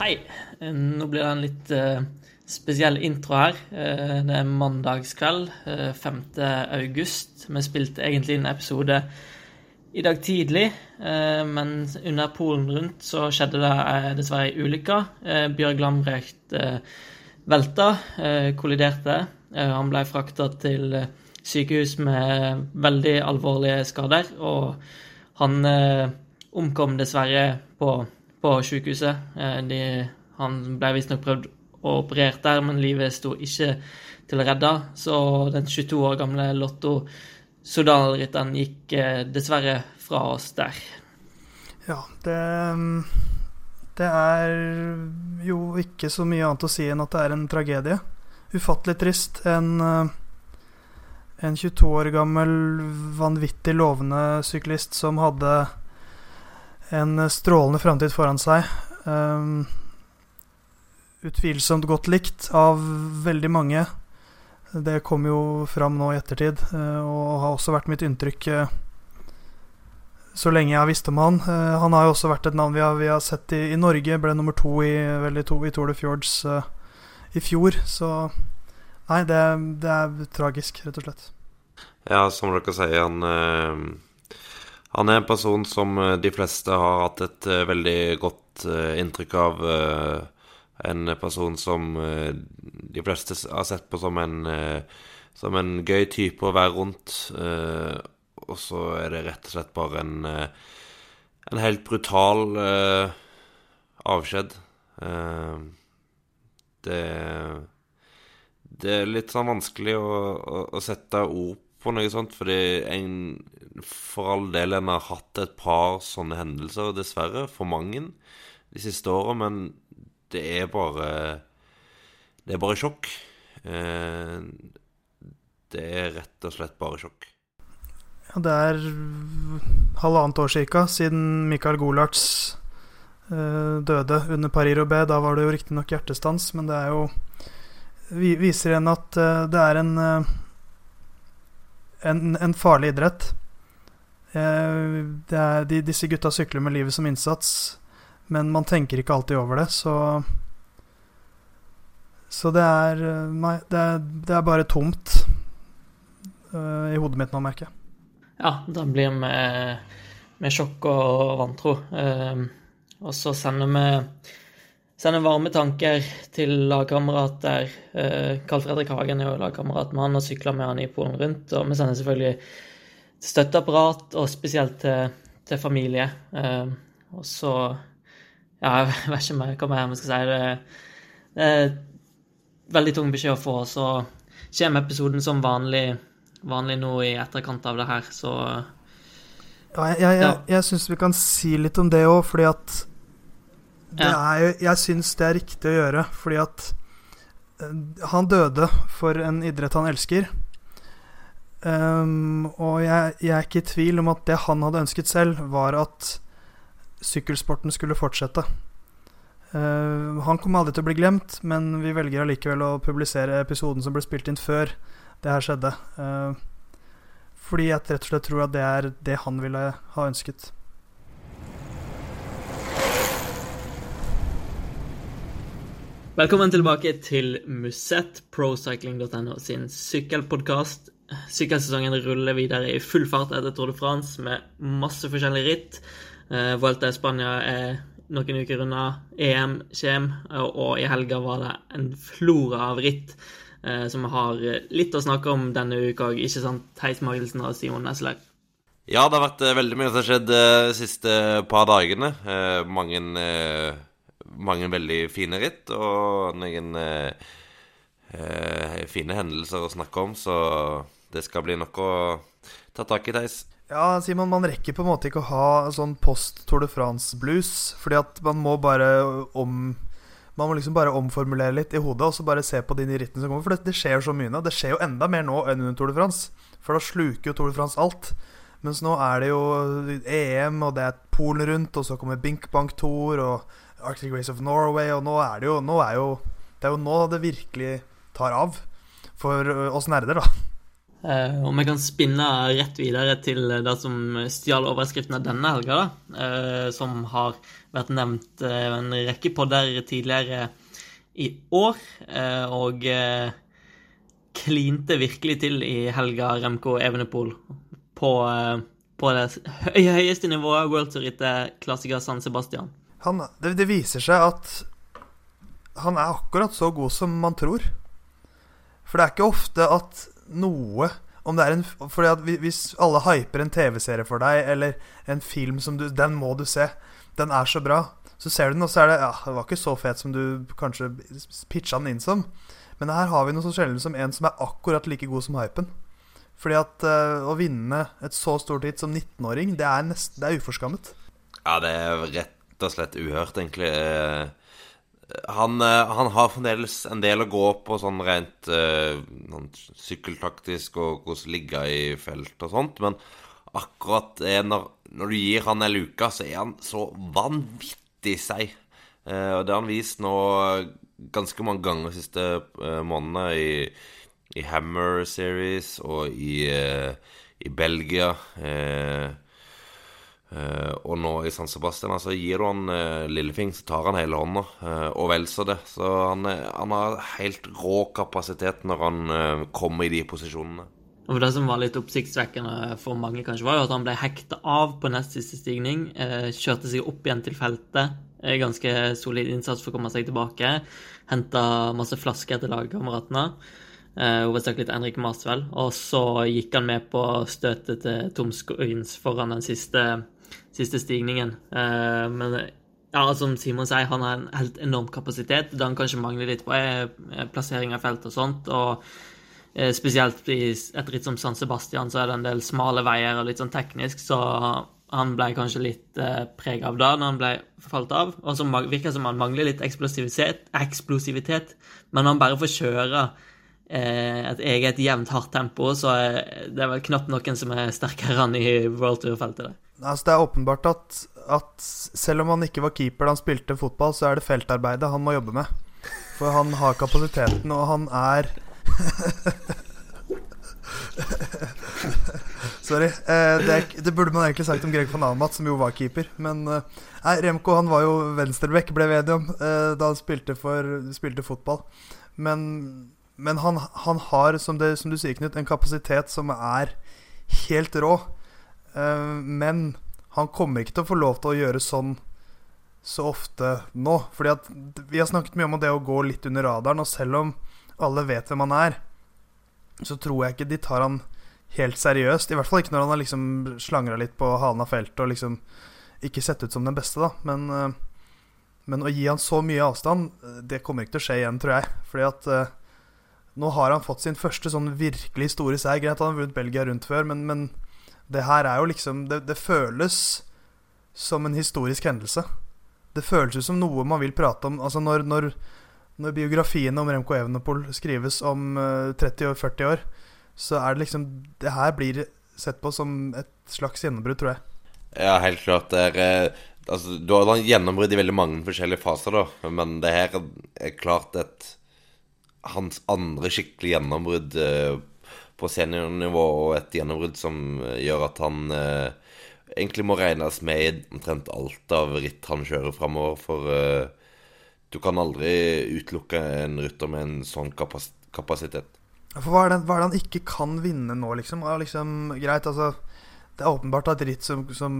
Hei. Nå blir det en litt uh, spesiell intro her. Uh, det er mandagskveld, uh, 5. august. Vi spilte egentlig en episode i dag tidlig, men under Polen rundt så skjedde det dessverre ei ulykke. Bjørg Lambrecht velta, kolliderte. Han ble frakta til sykehus med veldig alvorlige skader, og han omkom dessverre på på sykehuset. Eh, de, han ble visstnok prøvd og operert der, men livet sto ikke til å redde. Så den 22 år gamle Lotto Sodal-rytteren gikk eh, dessverre fra oss der. Ja, det Det er jo ikke så mye annet å si enn at det er en tragedie. Ufattelig trist. En, eh, en 22 år gammel, vanvittig lovende syklist som hadde en strålende framtid foran seg. Um, utvilsomt godt likt av veldig mange. Det kom jo fram nå i ettertid, uh, og har også vært mitt inntrykk uh, så lenge jeg har visst om han. Uh, han har jo også vært et navn vi har, vi har sett i, i, Norge. Ble nummer to i, vel, i, to, i Tour de Fjords i fjor. Så nei, det, det, er tragisk, rett og slett. Ja, som dere sier, han han er en person som eh, de fleste har hatt et uh, veldig godt uh, inntrykk av. En person som de fleste har sett på som en, som en gøy type å være rundt. og så er det rett og slett bare en, en helt brutal avskjed. det det er litt sånn vanskelig å, å, å sette ord på noe sånt, fordi en for all del en har hatt et par sånne hendelser, dessverre, for mange de siste åra, men det er bare Det er bare sjokk. Eh, det er rett og slett bare sjokk. Ja, det er halvannet år cirka siden Mikael Golarts eh, døde under Paris-Roubais. Da var det jo riktignok hjertestans, men det er jo Viser igjen at eh, det er en en, en farlig idrett. Eh, er, de, disse gutta sykler med livet som innsats, men man tenker ikke alltid over det, så Så det er Nei, det er, det er bare tomt uh, i hodet mitt nå, merker jeg. Ja, det blir med, med sjokk og vantro. Uh, og så sender vi sender varme tanker til lagkamerater. Uh, Carl Fredrik Hagen er jo lagkamerat med han og sykler med han i Polen rundt. Og vi sender selvfølgelig støtteapparat, og spesielt til, til familie. Eh, og så Ja, jeg vet ikke mer hva mer jeg skal si. Det, det er veldig tung beskjed å få, så kommer episoden som vanlig, vanlig nå i etterkant av det her, så ja, jeg, jeg, jeg, jeg syns vi kan si litt om det òg, fordi at det er, jeg syns det er riktig å gjøre, fordi at eh, han døde for en idrett han elsker. Um, og jeg, jeg, er ikke i tvil om at det han hadde ønsket selv, var at sykkelsporten skulle fortsette. Uh, han kommer aldri til å bli glemt, men vi velger allikevel å publisere episoden som ble spilt inn før det her skjedde. Uh, fordi jeg rett og slett tror at det er det han ville ha ønsket. Velkommen tilbake til Musett, procycling.no sin sykkelpodkast. Sykkelsesongen ruller videre i full fart etter Tour de France med masse forskjellige ritt. Uh, Vuelta i Spania er noen uker unna. EM kommer, og i helga var det en flora av ritt eh, som har litt å snakke om denne uka òg, ikke sant, Theis Magelsen og Simon Nesler? Ja, det har vært eh, veldig mye som har skjedd de siste par dagene. Mange mange veldig fine ritt og noen fine hendelser å snakke om, så det skal bli nok å ta tak i, Theis. Ja, Simon, man rekker på en måte ikke å ha sånn post Tour de France-blues, fordi at man må bare om man må liksom bare omformulere litt i hodet og så bare se på de rittene som kommer. For det, det skjer jo så mye nå. Det skjer jo enda mer nå enn under Tour de France. For da sluker jo Tour de France alt. Mens nå er det jo EM, og det er Polen rundt, og så kommer Bink Bank Tour og Arctic Race of Norway, og nå er det jo, nå er jo Det er jo nå det virkelig tar av for oss nerder, da. Uh, og vi kan spinne rett videre til det som stjal overskriften av denne helga. Uh, som har vært nevnt uh, en rekke podder tidligere i år. og klinte virkelig til i helga Remco Evenepool på, på det høyeste nivået World Tour etter klassiker San Sebastian. Han, det, det viser seg at han er akkurat så god som man tror. For det er ikke ofte at noe om det er en, fordi at Hvis alle hyper en TV-serie for deg, eller en film som du Den må du se. Den er så bra. Så ser du den, og så er det Ja, det var ikke så fet som du kanskje pitcha den inn som. Men her har vi noe så sjelden som en som er akkurat like god som hypen. Fordi at uh, å vinne et så stort hit som 19-åring, det, det, er uforskammet. Ja, det er rett og slett uhørt, egentlig. Han, eh, han, har fremdeles en del å gå på sånn rent uh, sykkeltaktisk og hvordan ligge i felt og sånt, men akkurat når, når, du gir han en luke, så er han så vanvittig seig. Uh, og det har han vist nå ganske mange ganger de siste uh, månedene i, i, Hammer Series og i, i Belgia. Uh, Uh, og nå i San Sebastian altså gir du han uh, lillefing, så tar han hele hånda, uh, og vel så det. Så han, han, har helt rå kapasitet når han uh, kommer i de posisjonene. Og Det som var litt oppsiktsvekkende for mange, kanskje, var jo at han ble hekta av på nest siste stigning. kjørte seg opp igjen til feltet. ganske solid innsats for å komme seg tilbake. Henta masse flasker til lagkameratene. Hovedsakelig til Henrik Masvel. Og så gikk han med på støtet til Tom Skoins foran den siste siste stigningen. Eh, men ja, som Simon sier, han har en helt enorm kapasitet. Det han kanskje mangler litt på, er plassering av felt og sånt. og eh, Spesielt i et ritt som San Sebastian så er det en del smale veier og litt sånn teknisk, så han ble kanskje litt eh, prega av det når han ble falt av. Og så virker det som han mangler litt eksplosivitet, eksplosivitet men han bare får kjøre eh, et eget jevnt, hardt tempo, så det er vel knapt noen som er sterkere enn i World Tour-feltet. Altså, det er åpenbart at, at, selv om han ikke var keeper da han spilte fotball, så er det feltarbeidet han må jobbe med. For han har kapasiteten, og han er Sorry. Eh, det, det, burde man egentlig sagt om Greg van Almat, som jo var keeper. Men eh, nei, Remco han var jo venstreback, ble vi enige om, eh, da han spilte, for, spilte fotball. Men, men han, han, har, som, det, som du sier, Knut, en kapasitet som er helt rå. Eh, men han kommer ikke til å få lov til å gjøre sånn så ofte nå. Fordi at vi har snakket mye om det å gå litt under radaren, og selv om alle vet hvem han er, så tror jeg ikke de tar han helt seriøst. I hvert fall ikke når han har liksom slangra litt på halen av feltet og liksom ikke sett ut som den beste, da. Men, eh, men å gi han så mye avstand, det kommer ikke til å skje igjen, tror jeg. Fordi at nå har han fått sin første sånn virkelig store seier. Greit, han har vunnet Belgia rundt før, men, men det her er jo liksom det, det, føles som en historisk hendelse. Det føles ut som noe man vil prate om. Altså når, når, når biografiene om Remco Evenepool skrives om uh, 30 år, 40 år, så er det liksom Det her blir sett på som et slags gjennombrudd, tror jeg. Ja, helt klart. Det er eh, Altså, du har gjennombrudd i veldig mange forskjellige faser, da. Men det her er klart et hans andre skikkelig gjennombrudd eh, på seniornivå og et gjennombrudd som eh, gjør at han eh, egentlig må regnes med i omtrent alt av ritt han kjører framover. For eh, du kan aldri utelukke en rytter med en sånn kapas kapasitet. For hva er, det, hva er, det, han ikke kan vinne nå, liksom? Ja, liksom greit, altså Det er åpenbart at ritt som, som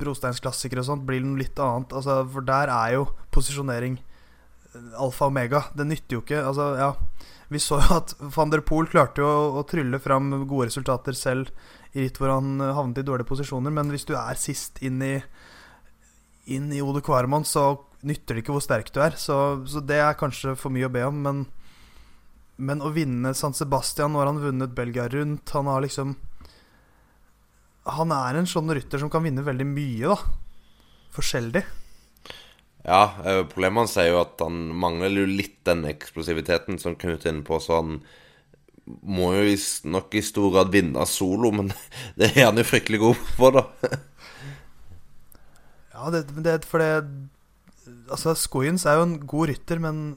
Brosteins klassiker og sånt blir noe litt annet. Altså, for der er jo posisjonering eh, alfa og omega. Det nytter jo ikke. Altså, ja vi så jo at van der Poel klarte jo å, trylle fram gode resultater selv i ritt hvor han havnet i dårlige posisjoner, men hvis du er sist inn i inn i Ode Kvarmann, så nytter det ikke hvor sterk du er. Så, så, det er kanskje for mye å be om, men, men å vinne San Sebastian Nå har han vunnet Belgia rundt. Han har liksom Han er en sånn rytter som kan vinne veldig mye, da. Forskjellig. Ja, eh, problemet hans er jo at han mangler jo litt den eksplosiviteten som Knut er inne på, så han må jo nok i stor grad vinne solo, men det er han jo fryktelig god på, da. ja, det, det, for det Altså, Skojens er jo en god rytter, men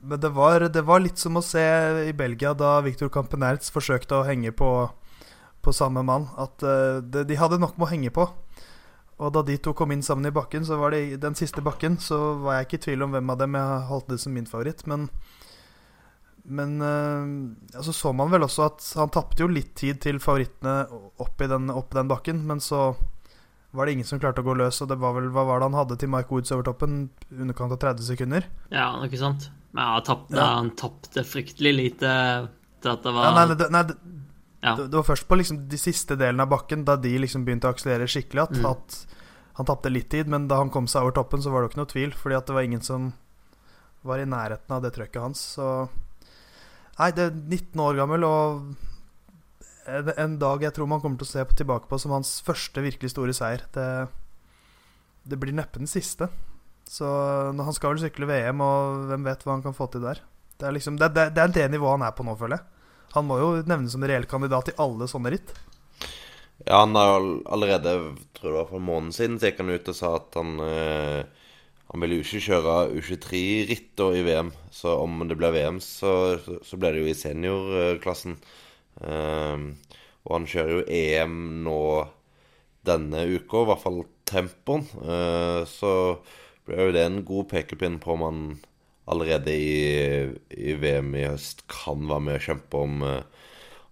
Men det var, det var litt som å se i Belgia da Victor Campenerts forsøkte å henge på, på samme mann. At de, de hadde nok med å henge på. Og da de to kom inn sammen i bakken, så var det den siste bakken, så var jeg ikke i tvil om hvem av dem jeg holdt det som min favoritt. Men, men så altså så man vel også at han tapte jo litt tid til favorittene opp i den, opp den bakken. Men så var det ingen som klarte å gå løs. Og det var vel, hva var det han hadde til Mike Woods over toppen? Underkant av 30 sekunder? Ja, noe sant? Men han tapte, ja. han tapte fryktelig lite til at det var ja, nei, nei, nei, ja. det, var først på liksom de siste delene av bakken, da de liksom begynte å akselerere skikkelig, at, mm. at han tapte litt tid. Men da han kom seg over toppen, så var det jo ikke noe tvil, fordi det var ingen som var i nærheten av det trøkket hans. Så Nei, det er 19 år gammel og en, en, dag jeg tror man kommer til å se på, tilbake på som hans første virkelig store seier. Det, det blir neppe den siste. Så Han skal vel sykle VM, og hvem vet hva han kan få til der. Det er, liksom, det, det, det er det nivået han er på nå, føler jeg. Han må jo nevnes som reell kandidat i alle sånne ritt. Ja, han har allerede, tror jeg det var for en måned siden, så gikk han ut og sa at han eh, Han ville jo ikke kjøre U23-ritt i VM, så om det blir VM, så, så blir det jo i seniorklassen. Eh, og han kjører jo EM nå denne uka, i hvert fall tempoen. Eh, så blir jo det en god pekepinn på om han allerede i, i, VM i høst kan være med og kjempe om,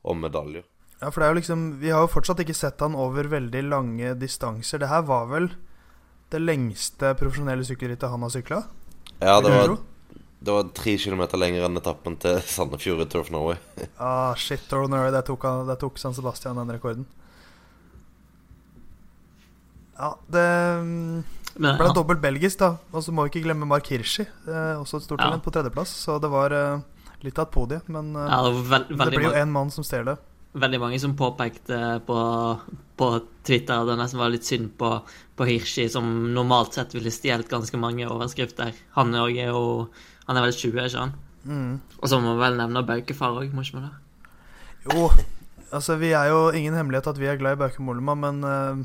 om medaljer. Ja, for det er jo liksom Vi har jo fortsatt ikke sett han over veldig lange distanser. Det her var vel det lengste profesjonelle sykkelrittet han har sykla? Ja, det var, det var tre kilometer lenger enn etappen til Sandefjord i Tour of Norway. ah, shit, Tour of Norway. Der tok, der tok San Sebastian den rekorden. Ja, det mm, det ble ja. dobbelt belgisk, da. Og så må vi ikke glemme Mark Hirschi. Også et stort talent ja. på tredjeplass. Så det var uh, litt av et podium, Men uh, ja, det, veld, det, blir jo én mann som stjeler det. Veldig mange som påpekte på, på Twitter det nesten var litt synd på, på Hirschi, som normalt sett ville stjålet ganske mange overskrifter. Han er jo han er vel 20, ikke han? Mm. Og så må vi vel nevne Baukefar òg, må ikke vi det? Jo, altså vi er jo ingen hemmelighet at vi er glad i Bauke Mollema, men uh,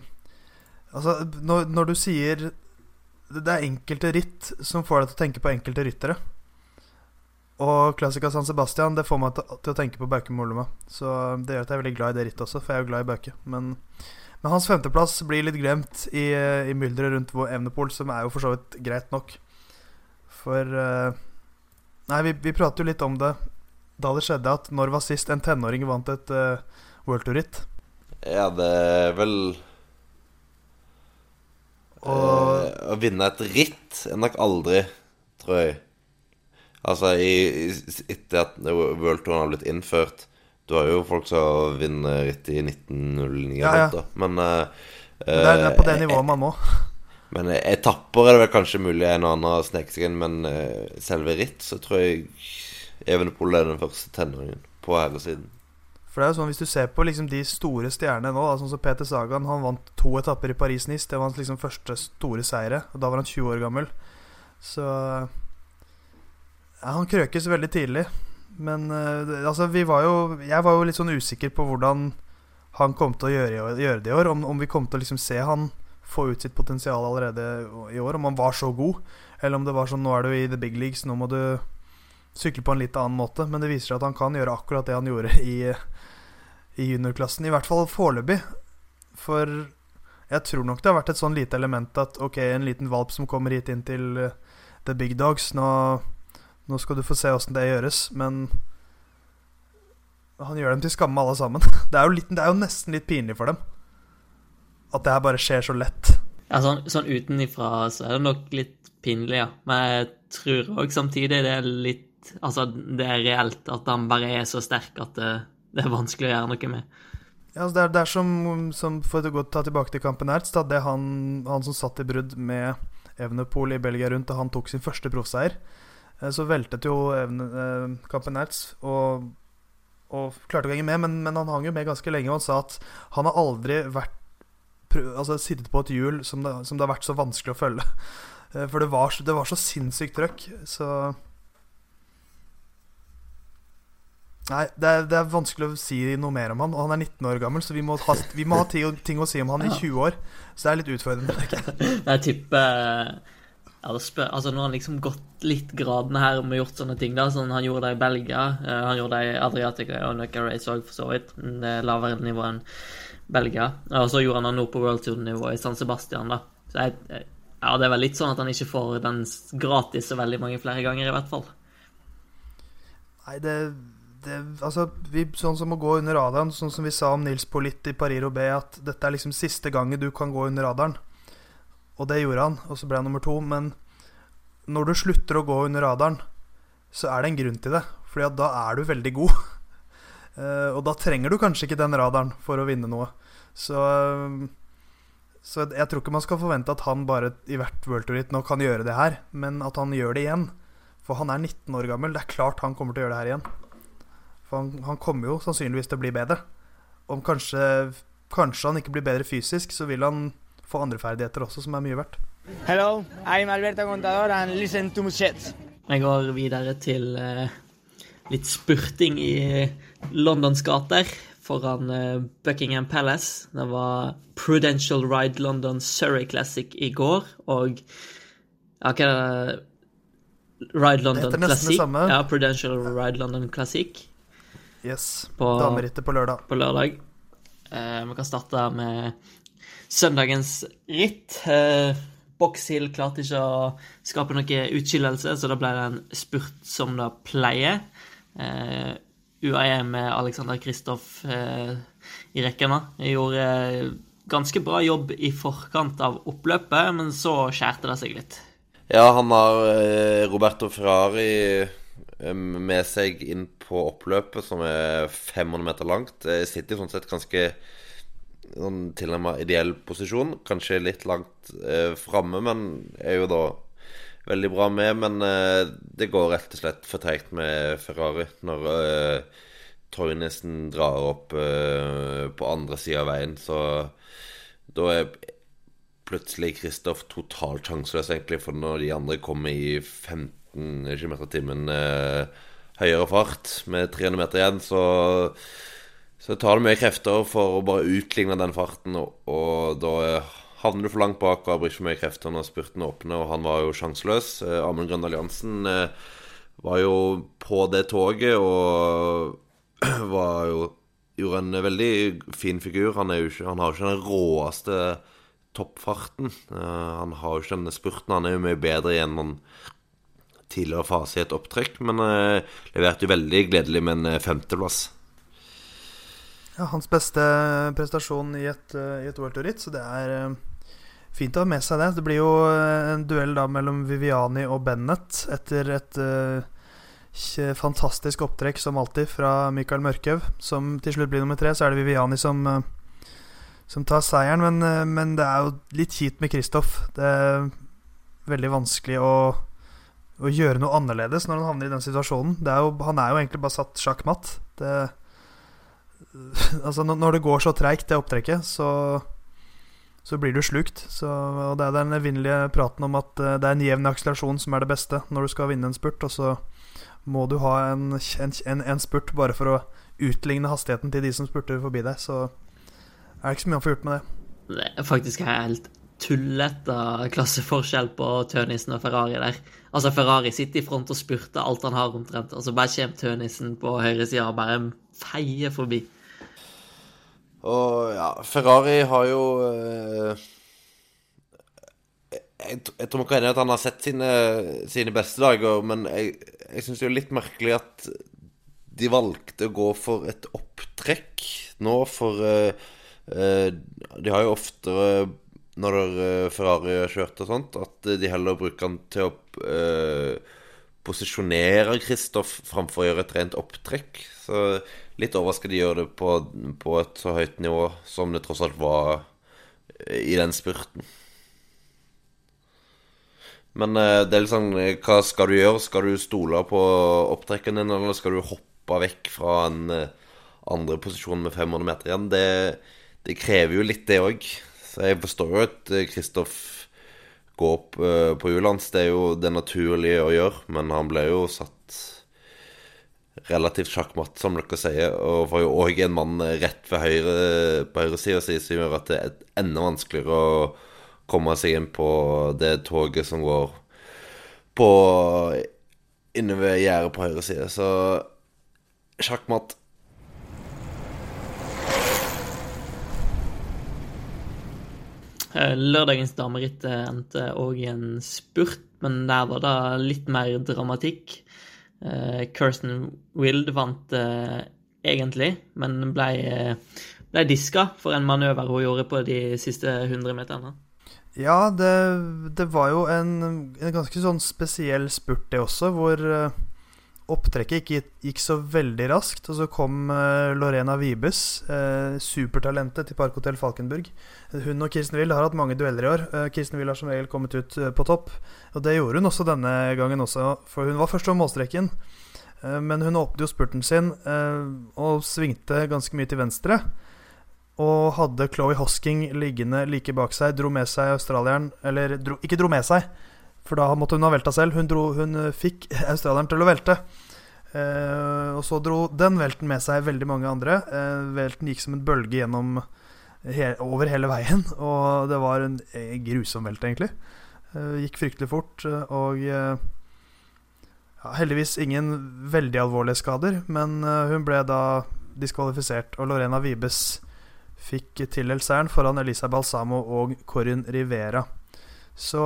altså når, når, du sier Det er enkelte ritt som får deg til å tenke på enkelte ryttere. Og klassika San Sebastian det får meg til, å tenke på Bauke Mollema. Så det gjør at jeg er veldig glad i det rittet også, for jeg er jo glad i Bauke. Men, men hans femteplass blir litt glemt i, i mylderet rundt Evnepol, som er jo for så vidt greit nok. For uh, Nei, vi, vi pratet jo litt om det da det skjedde, at når var sist en tenåring vant et uh, World Tour-ritt? Ja, det er vel og... uh, Å vinne et ritt er nok aldri, tror jeg. Altså, i, etter at World Tour har blitt innført Du har jo folk som vinner ritt i 1909, ja, ja. men uh, det, er, det er på det nivået man må. Men etapper er det vel kanskje mulig en og annen sneke seg inn, men uh, selve ritt så tror jeg Evenepool er den første tenåringen på herresiden. siden. For det er jo sånn Hvis du ser på liksom de store stjernene nå, da, sånn som Peter Sagan Han vant to etapper i Paris-Nice. Det var hans liksom første store seire. Og da var han 20 år gammel. Så ja, Han krøkes veldig tidlig. Men uh, altså, vi var jo Jeg var jo litt sånn usikker på hvordan han kom til å gjøre, gjøre det i år. Om, om vi kom til å liksom se han få ut sitt potensial allerede i år. Om han var så god, eller om det var sånn nå er du i the big leagues, nå må du sykle på en litt annen måte. Men det viser seg at han kan gjøre akkurat det han gjorde i, i juniorklassen. I hvert fall foreløpig. For jeg tror nok det har vært et sånn lite element at ok, en liten valp som kommer hit inn til uh, the big dogs, nå, nå skal du få se åssen det gjøres. Men han gjør dem til skamme, alle sammen. Det er, litt, det er jo nesten litt pinlig for dem. At det her bare skjer så lett. Ja, sånn, sånn utenifra så er det nok litt pinlig, ja. Men jeg tror òg samtidig det er litt Altså, det er reelt at han bare er så sterk at det, det er vanskelig å gjøre noe med. Ja, altså det, er, det er som, som, For å ta tilbake til kampen Ertz, det det han, han som satt i brudd med Evenepool i Belgia rundt da han tok sin første proffseier, eh, så veltet jo Evne, eh, kampen Ertz og, og klarte å henge med, men, men, han hang jo med ganske lenge, og han sa at han har aldri vært altså, sittet på et hjul som det, som det, har vært så vanskelig å følge. Eh, for det var, det var så sinnssykt trøkk. Så Nei, det er, det er, vanskelig å si noe mer om han. Og han er 19 år gammel, så vi må ha, vi må ha ting, å si om han i 20 år. Så det er litt utfordrende. Jeg tipper ja, altså Nå har han liksom gått litt gradene her med gjort sånne ting. da, sånn Han gjorde det i Belgia, uh, han gjorde det i Adriatica og Nucca Race òg, for så vidt. Det er lavere nivå enn Belgia. Og så gjorde han det nå på World Tour-nivå i San Sebastian, da. Så jeg, ja, det er vel litt sånn at han ikke får den gratis så veldig mange flere ganger, i hvert fall. Nei, det, det Altså, vi, sånn som å gå under radaren, sånn som vi sa om Nils Politt i Paris Roubais, at dette er liksom siste gangen du kan gå under radaren. Og det gjorde han, og så ble han nummer to. Men når du slutter å gå under radaren, så er det en grunn til det. Fordi da er du veldig god. uh, og da trenger du kanskje ikke den radaren for å vinne noe. Så, uh, så jeg tror ikke man skal forvente at han bare i hvert World Tour nå kan gjøre det her, men at han gjør det igjen. For han er 19 år gammel. Det er klart han kommer til å gjøre det her igjen. For han, han kommer jo sannsynligvis til å bli bedre. Om kanskje, kanskje han ikke blir bedre fysisk, så vil han få andre ferdigheter også, som er mye verdt. Hello, I'm Alberto Contador and listen to Mushet. Jeg går videre til uh, litt spurting i Londons gater foran uh, Buckingham Palace. Det var Prudential Ride London Surrey Classic i går, og ja, hva er det Ride London Classic. Det heter nesten det samme. Ja, Prudential Ride London Classic. Yes. Damerittet på lørdag. På lørdag. Eh, vi kan starte med søndagens ritt. Eh, Boxhill klarte ikke å skape noe utskillelse, så da ble det en spurt som det pleier. Eh, UAE med Alexander Kristoff eh, i rekkene. Gjorde eh, ganske bra jobb i forkant av oppløpet, men så skjærte det seg litt. Ja, han har eh, Roberto Ferrari med seg inn på oppløpet, som er 500 meter langt. Jeg sitter sånn sett ganske sånn med ideell posisjon. Kanskje litt langt eh, framme, men er jo da veldig bra med. Men eh, det går rett og slett for treigt med Ferrari når eh, Toynesen drar opp eh, på andre sida av veien. Så da er plutselig Kristoff totalt sjanseløs, egentlig, for når de andre kommer i 15 km i timen eh, høyere fart med 300 meter igjen, så så tar det mye krefter for å bare utligne den farten, og, og da havner du for langt bak og har brukt for mye krefter når spurten åpner, og han var jo sjanseløs. Eh, Amund Grøndal Jansen eh, var jo på det toget og var jo Gjorde en veldig fin figur. Han, ikke, han har jo ikke den råeste toppfarten. Uh, han har jo ikke denne spurten. Han er jo mye bedre i en noen tidligere fase i et opptrekk, men uh, leverte jo veldig gledelig med en femteplass. Ja, hans beste prestasjon i et, uh, et World Tour-ritt, så det er uh, fint å ha med seg det. Det blir jo uh, en duell da mellom Viviani og Bennett etter et fantastisk opptrekk som alltid fra Mikael Mørkhaug, som til slutt blir nummer tre. Så er det Viviani som, som tar seieren, men, men, det er jo litt kjipt med Kristoff. Det er veldig vanskelig å, å gjøre noe annerledes når han havner i den situasjonen. Er jo, han er jo egentlig bare satt sjakk matt. Det Altså, når det går så treigt, det opptrekket, så, så blir du slukt. Så, og det er den evinnelige praten om at eh, det er en jevn akselerasjon som er det beste når du skal vinne en spurt, og så må du ha en, en, en spurt bare for å utligne hastigheten til de som spurter forbi deg. Så er det ikke så mye å få gjort med det. Det er faktisk helt tullete klasseforskjell på Tønisen og Ferrari der. Altså, Ferrari sitter i front og spurter alt han har omtrent, og så bare kommer Tønisen på høyresida og bare feier forbi. Og ja, Ferrari har jo eh, jeg, jeg, tror nok enig at han har sett sine, sine beste dager, men jeg, jeg syns det er litt merkelig at de valgte å gå for et opptrekk nå, for uh, uh, de har jo oftere når uh, Ferrari har kjørt og sånt, at de heller bruker den til å posisjonere Kristoff framfor å gjøre et rent opptrekk. Så litt overraska de gjør det på, på, et så høyt nivå som det tross alt var i den spurten. Men eh, det er litt sånn Hva skal du gjøre? Skal du stole på opptrekken din, eller skal du hoppe vekk fra en eh, andre posisjon med 500 meter igjen? Det, det krever jo litt, det òg. Jeg forstår jo at Kristoff eh, går opp på hjulene. Det er jo det naturlige å gjøre, men han ble jo satt relativt sjakkmatt, som dere sier. Og får jo òg en mann rett ved høyre, på høyresida si som gjør at det er enda vanskeligere å komme seg inn på det toget som går på inne ved gjerdet på høyre side. Så sjakkmatt. Lørdagens dameritt eh, endte òg i en spurt, men der var det litt mer dramatikk. Eh, Kirsten Wild vant egentlig, men ble, ble diska for en manøver hun gjorde på de siste 100 meterne. Ja, det, det var jo en, en, ganske sånn spesiell spurt, det også, hvor opptrekket gikk, gikk så veldig raskt. Og så kom uh, Lorena Vibes, uh, supertalentet til Parkhotell Falkenburg. Hun og Kirsten Wild har hatt mange dueller i år. Uh, Kirsten Wild har som regel kommet ut på topp. Og det gjorde hun også denne gangen også, for hun var først over målstreken. men hun åpnet jo spurten sin og svingte ganske mye til venstre. Og hadde Chloé Hosking liggende like bak seg, dro med seg australieren Eller dro, ikke dro med seg, for da måtte hun ha velta selv. Hun, dro, hun fikk australieren til å velte. Eh, og så dro den velten med seg veldig mange andre. Eh, velten gikk som en bølge gjennom he over hele veien. Og det var en eh, grusom velt, egentlig. Eh, gikk fryktelig fort. Og eh, ja, heldigvis ingen veldig alvorlige skader. Men eh, hun ble da diskvalifisert. Og Lorena Vibes fikk tildelt seieren foran Elisa Balsamo og Corin Rivera. Så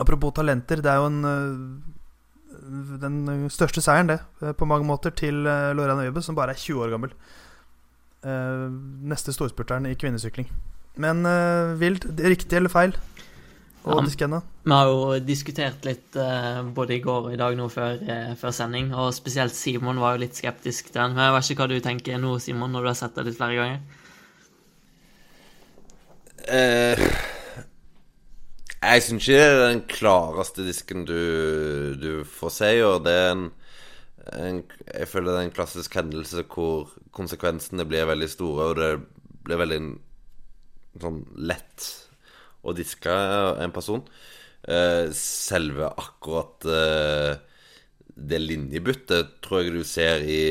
Apropos talenter, det er jo en, eh, den største seieren, det, eh, på mange måter, til eh, Lorraine Øybe, som bare er 20 år gammel. Neste storspurteren i kvinnesykling. Men vilt, riktig eller feil? Og ja, diskene? Vi har jo diskutert litt både i går og i dag nå før, før, sending, og spesielt Simon var jo litt skeptisk til den. Men jeg vet ikke hva du tenker nå, Simon, når du har sett det litt flere ganger? Eh jeg syns ikke det er den klareste disken du, du får se, og det er en, en, Jeg føler det er en klassisk hendelse hvor konsekvensene blir veldig store, og det blir veldig sånn lett å diske en person. Eh, selve akkurat eh, det linjebyttet tror jeg du ser i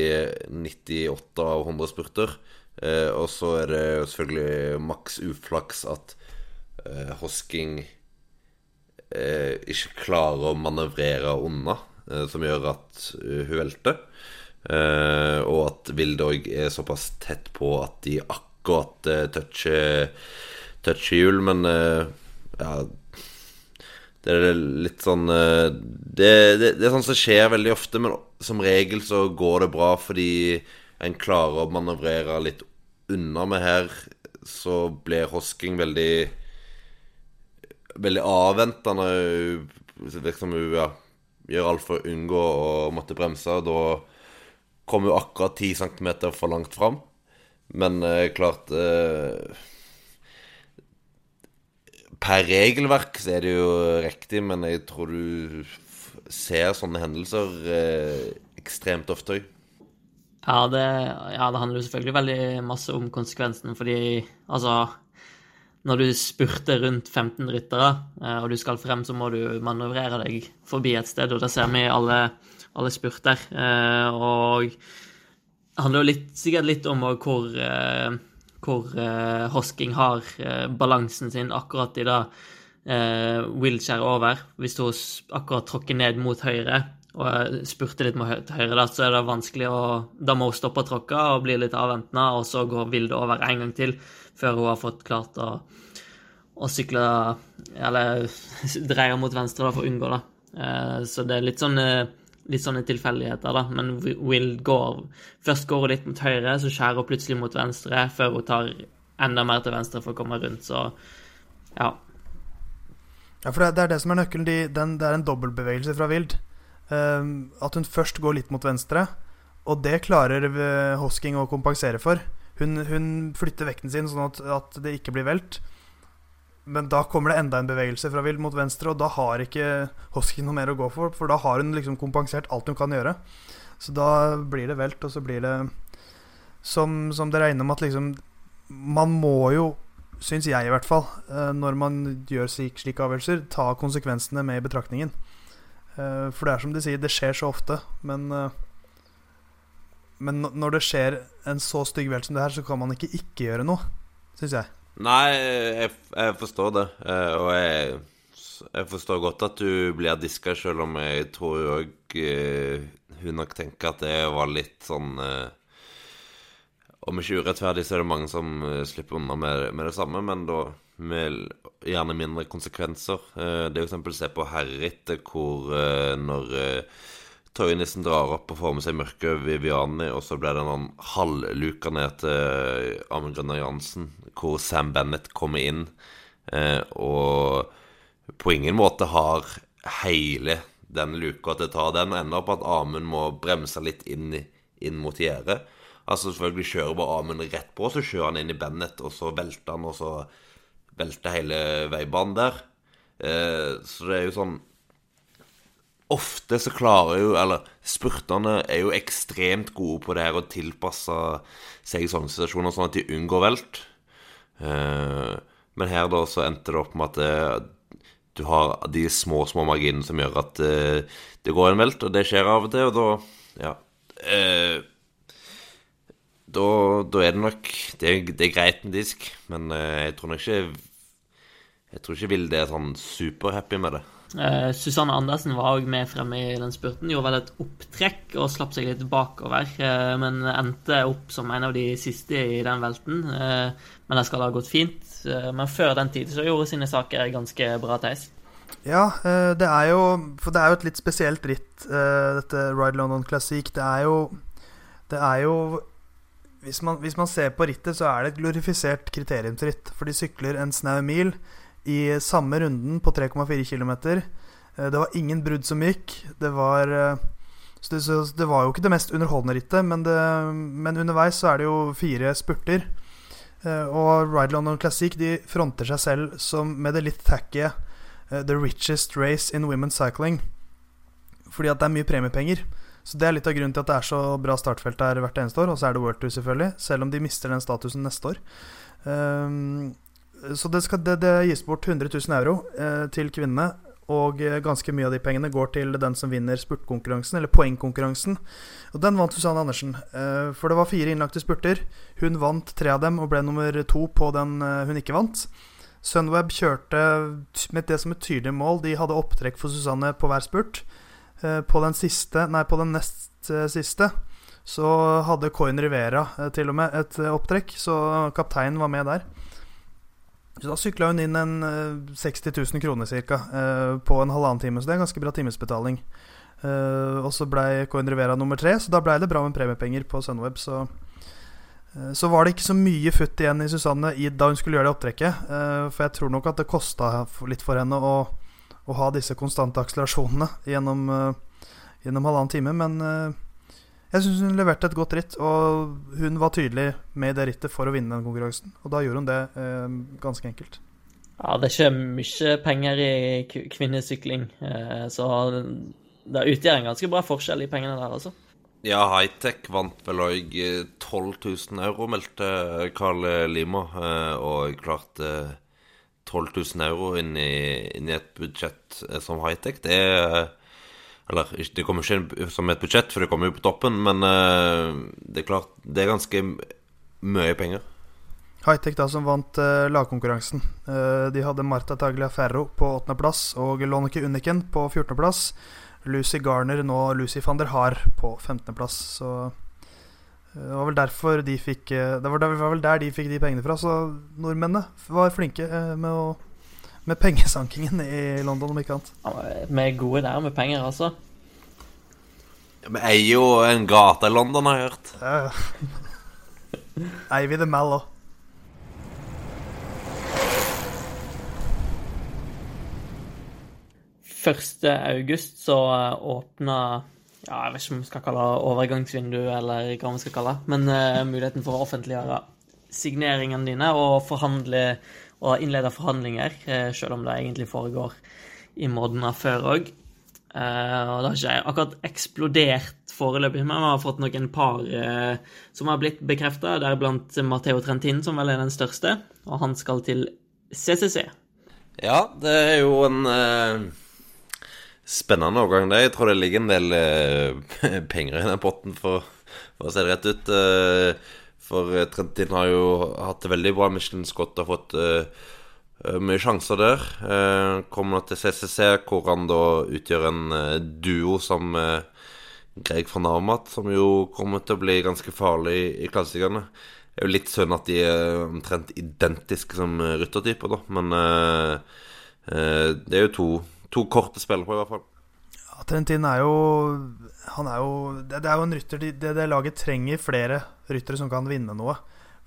98 av 100 spurter. Eh, og så er det jo selvfølgelig maks uflaks at Hosking eh, ikke klarer å manøvrere unna, eh, som gjør at uh, hun velter. Eh, og at Vilde òg er såpass tett på at de akkurat uh, toucher, toucher hjul, men uh, ja det er litt sånn det, det, det, er sånn som skjer veldig ofte, men som regel så går det bra fordi en klarer å manøvrere litt unna. med her så blir Hosking veldig veldig avventende. Virker som hun ja, gjør alt for å unngå å måtte bremse. Da kom hun akkurat 10 cm for langt fram. Men eh, klart eh, Per regelverk så er det jo riktig, men jeg tror du ser sånne hendelser eh, ekstremt ofte òg. Ja, ja, det handler jo selvfølgelig veldig masse om konsekvensen, fordi altså når du spurter rundt 15 ryttere, eh, og du skal frem, så må du manøvrere deg forbi et sted, og det ser vi i alle, alle spurter. Eh, og det handler jo litt, sikkert litt om hvor, eh, hvor Hosking har balansen sin akkurat i det wheelchair over. Hvis hun akkurat tråkker ned mot høyre og spurter litt mot høyre, da, så er det vanskelig å Da må hun stoppe å tråkke og bli litt avventende, og så går Vilde over en gang til før hun har fått klart å, å sykle Eller dreie mot venstre da, for å unngå det. Eh, så det er litt sånne, litt sånne tilfeldigheter, da. Men Will går Først går hun litt mot høyre, så skjærer hun plutselig mot venstre før hun tar enda mer til venstre for å komme rundt, så ja. Ja, for det, er det som er nøkkelen. De, den, det er en dobbeltbevegelse fra Wild. Um, at hun først går litt mot venstre, og det klarer Hosking å kompensere for. Hun, hun, flytter vekten sin sånn at, at, det ikke blir velt. Men da kommer det enda en bevegelse fra Wild mot venstre, og da har ikke Hoskin noe mer å gå for. For da har hun liksom kompensert alt hun kan gjøre. Så da blir det velt, og så blir det Som, som er innom, at liksom Man må jo, syns jeg i hvert fall, eh, når man gjør slike avgjørelser, ta konsekvensene med i betraktningen. Eh, for det er som de sier, det skjer så ofte. Men eh, men når det skjer en så stygg velt som det her, så kan man ikke ikke gjøre noe, syns jeg. Nei, jeg, jeg, forstår det. Eh, og jeg jeg forstår godt at du blir diska, selv om jeg tror òg eh, hun nok tenker at det var litt sånn eh, Om ikke urettferdig, så er det mange som slipper unna med, med det samme, men da med gjerne mindre konsekvenser. Det er eksempel se på Herrit, hvor når Tøyenissen drar opp og får med seg mørke Viviani, og så blir det noen halvluka ned til Amund Grønner Jansen, hvor Sam Bennett kommer inn eh, og på ingen måte har hele den luka til å ta den. Ender opp at Amund må bremse litt inn, inn mot gjerdet. Altså selvfølgelig kjører bare Amund rett på, så kjører han inn i Bennett, og så velter han, og så velter hele veibanen der. Eh, så det er jo sånn Ofte så klarer jo Eller spurterne er jo ekstremt gode på det her å tilpasse seg i sånne situasjoner, sånn at de unngår velt. Eh, men her da så endte det opp med at det, du har de små, små marginene som gjør at eh, det går en velt, og det skjer av og til, og da Ja. Eh, da, da, er det nok Det, det er greit med disk, men eh, jeg tror nok ikke Jeg tror ikke Vilde er sånn superhappy med det. Eh, Susanne Andersen var òg med fremme i den spurten. Gjorde vel et opptrekk og slapp seg litt bakover, uh, men endte opp som en av de siste i den velten. Uh, men det skal ha gått fint. Men før den tid så gjorde sine saker ganske bra, Theis. Ja, det er jo For det er jo et litt spesielt ritt, dette Ride London Classic. Det er jo Det er jo hvis man, hvis man ser på rittet, så er det et glorifisert kriteriumsritt. For de sykler en snau mil i samme runden på 3,4 km. Det var ingen brudd som gikk. Det var eh, det, det var jo ikke det mest underholdende rittet, men, det, men underveis så er det jo fire spurter. Eh, Og Ride London Classic de fronter seg selv som med det litt tacky eh, The richest race in women's cycling. Fordi at det er mye premiepenger. Så det er litt av grunnen til at det er så bra startfelt her hvert eneste år. Og så er det World Tour, selvfølgelig. Selv om de mister den statusen neste år. Ehm, så det, skal, det, det gis bort 100 000 euro eh, til kvinnene. Og eh, ganske mye av de pengene går til den som vinner spurtkonkurransen, eller poengkonkurransen. Og den vant Susanne Andersen. Eh, for det var fire innlagte spurter. Hun vant tre av dem og ble nummer to på den eh, hun ikke vant. Sunweb kjørte med det som et tydelig mål. De hadde opptrekk for Susanne på hver spurt. Eh, På den siste, nei, på den nest eh, siste så hadde Coin Rivera til og med et opptrekk, så kapteinen var med der. Så da sykla hun inn en eh, 60 000 kroner ca. på en halvannen time, så det er en ganske bra timesbetaling. Eh, og så blei Coin Rivera nummer tre, så da blei det bra med premiepenger på Sunweb. Så, eh, så var det ikke så mye futt igjen i Susanne da hun skulle gjøre det opptrekket. eh, for jeg tror nok at det kosta litt for henne å, å ha disse konstante akselerasjonene gjennom, eh, gjennom halvannen time. Men eh, jeg syns hun leverte et godt ritt, og hun var tydelig med i det rittet for å vinne den konkurransen. Og da gjorde hun det eh, ganske enkelt. Ja, det er ikke mye penger i kvinnesykling, eh, så det utgjør en ganske bra forskjell i pengene der, altså. Ja, Hightech vant vel òg 12 000 euro, meldte Carl Lima. eh, Og klarte 12 000 euro inn i, inn i et budsjett eh, som Hightech. Det er Eller det kommer ikke som et budsjett, for det kommer jo på toppen, men eh, det er klart Det er ganske mye penger. Hightech da som vant eh, lagkonkurransen. Eh, de hadde Marta Tagliaferro på åttendeplass og Lonneke Unniken på fjortendeplass. Lucy Garner, nå Lucy van der Haar, på femtendeplass. Så eh, det var vel derfor de fikk eh, Det var, det var vel der de fikk de pengene fra. Så nordmennene var flinke eh, med, å, med pengesankingen i London, om ikke annet. Ja, Vi er gode der med penger, altså. Vi eier jo en gate i London, har jeg hørt. Ja, ja. Eier vi det mal òg? Første august så eh, åpna ja, Jeg vet ikke om vi skal kalle det overgangsvindu, eller hva vi skal kalle det, men uh, muligheten for å offentliggjøre signeringene dine og forhandle og innlede forhandlinger, eh, selv om det egentlig foregår i Modna før òg. og det har ikke akkurat eksplodert foreløpig, men vi har fått noen par eh, som har blitt bekrefta, deriblant Matteo Trentin, som vel er den største, og han skal til CCC. Ja, det er jo en uh, spennende overgang, det. Jeg tror det ligger en del uh, penger i den potten, for, for å se det rett ut. Eh, for eh, Trentin har jo hatt det veldig bra. Michelin Scott har fått Eh, mye sjanser der. Uh, kommer til CCC, hvor han da utgjør en uh, duo som Greg van Armat, som jo kommer til å bli ganske farlig i, i klassikerne. Det er jo litt synd at de er omtrent identiske som ryttertyper, da. Men det er jo to, to korte spillere på, i hvert fall. Ja, Trentin er jo Han er jo Det, det er jo en rytter det, det laget trenger flere ryttere som kan vinne noe.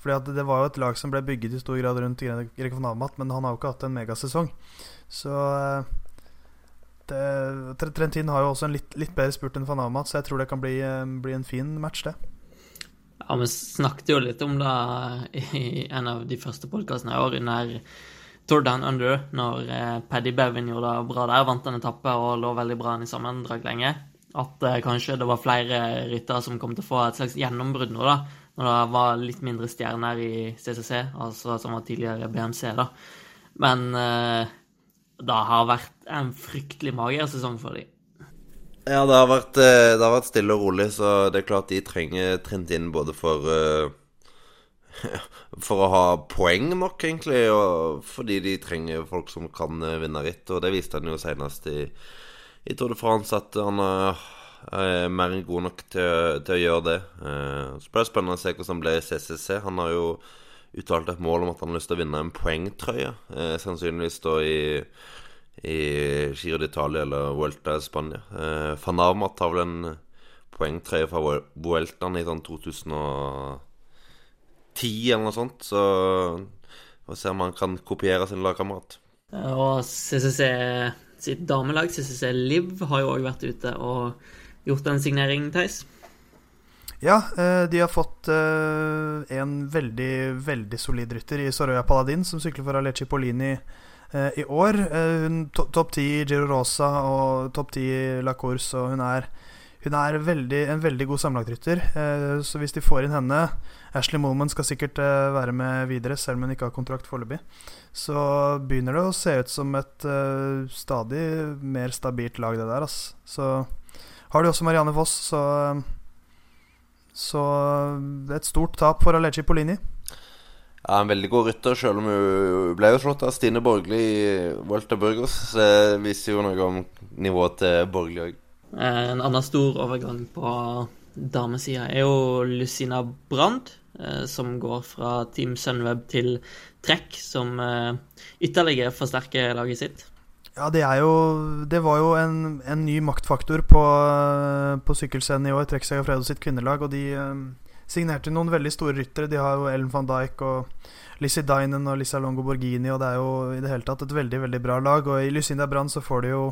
Fordi Det var jo et lag som ble bygget i stor grad rundt Greg van Amat, men han har jo ikke hatt en megasesong. Så eh, det, Trentin har jo også en litt, litt bedre spurt enn van Amat, så jeg tror det kan bli, eh, bli, en fin match, det. Ja, Vi snakket jo litt om det i en av de første podkastene i år, under Tour Down Under, når eh, Paddy Bevin gjorde det bra der, vant en etappe og lå veldig bra i sammendrag lenge. At eh, kanskje det var flere ryttere som kom til å få et slags gjennombrudd nå, da når det var litt mindre stjerner i CCC, altså som var tidligere BMC, da. Men uh, det har vært en fryktelig mager sesong for dem. Ja, det har, vært, eh, det har, vært, stille og rolig, så det er klart de trenger trent inn både for uh, For å ha poeng nok, egentlig, og fordi de trenger folk som kan vinne ritt. Og det viste han jo senest i, i Tour de France, at han uh, er mer enn god nok til, til å gjøre det. Uh, så blir det spennende å se hvordan han ble i CCC. Han har jo uttalt et mål om at han har lyst til å vinne en poengtrøye. Uh, sannsynligvis da i, i Giro d'Italia eller Vuelta i Spania. Van Armat har vel en poengtrøye fra Vueltaen i sånn 2010 eller noe sånt. Så får se om han kan kopiere sin lagkamerat. Og CCC sitt damelag, CCC Liv, har jo òg vært ute og gjort en signering, Theis? Ja, eh, de har fått eh, en veldig, veldig solid rytter i Soroya Paladin, som sykler for Aleci Polini eh, i år. Hun topp ti i Giro Rosa og topp ti i La Course, og hun er, hun er veldig, en veldig god sammenlagtrytter. Så hvis de får inn henne Ashley Moman skal sikkert være med videre, selv om hun ikke har kontrakt foreløpig. Så begynner det å se ut som et stadig mer stabilt lag, det der. Ass. Så har de også Marianne Foss, så Så et stort tap for Aleci Polini. Ja, En veldig god rytter, selv om hun ble jo slått av Stine Borgli i Walter Burgers. Så viser jo noe om nivået til Borgli òg. Eh, en annen stor overgang på damesida er jo Lucina Brand, eh, som går fra Team Sunweb til Trekk, som eh, ytterligere forsterker laget sitt. Ja, det er jo Det var jo en, en ny maktfaktor på, på sykkelscenen i år, Trekkseg og Fredo sitt kvinnelag, og de signerte noen veldig store ryttere. De har jo Ellen van Dijk og Lizzie Dynan og Lisa Longo Borghini, og det er jo i det hele tatt et veldig, veldig bra lag. Og i Lucinda Brand så får de jo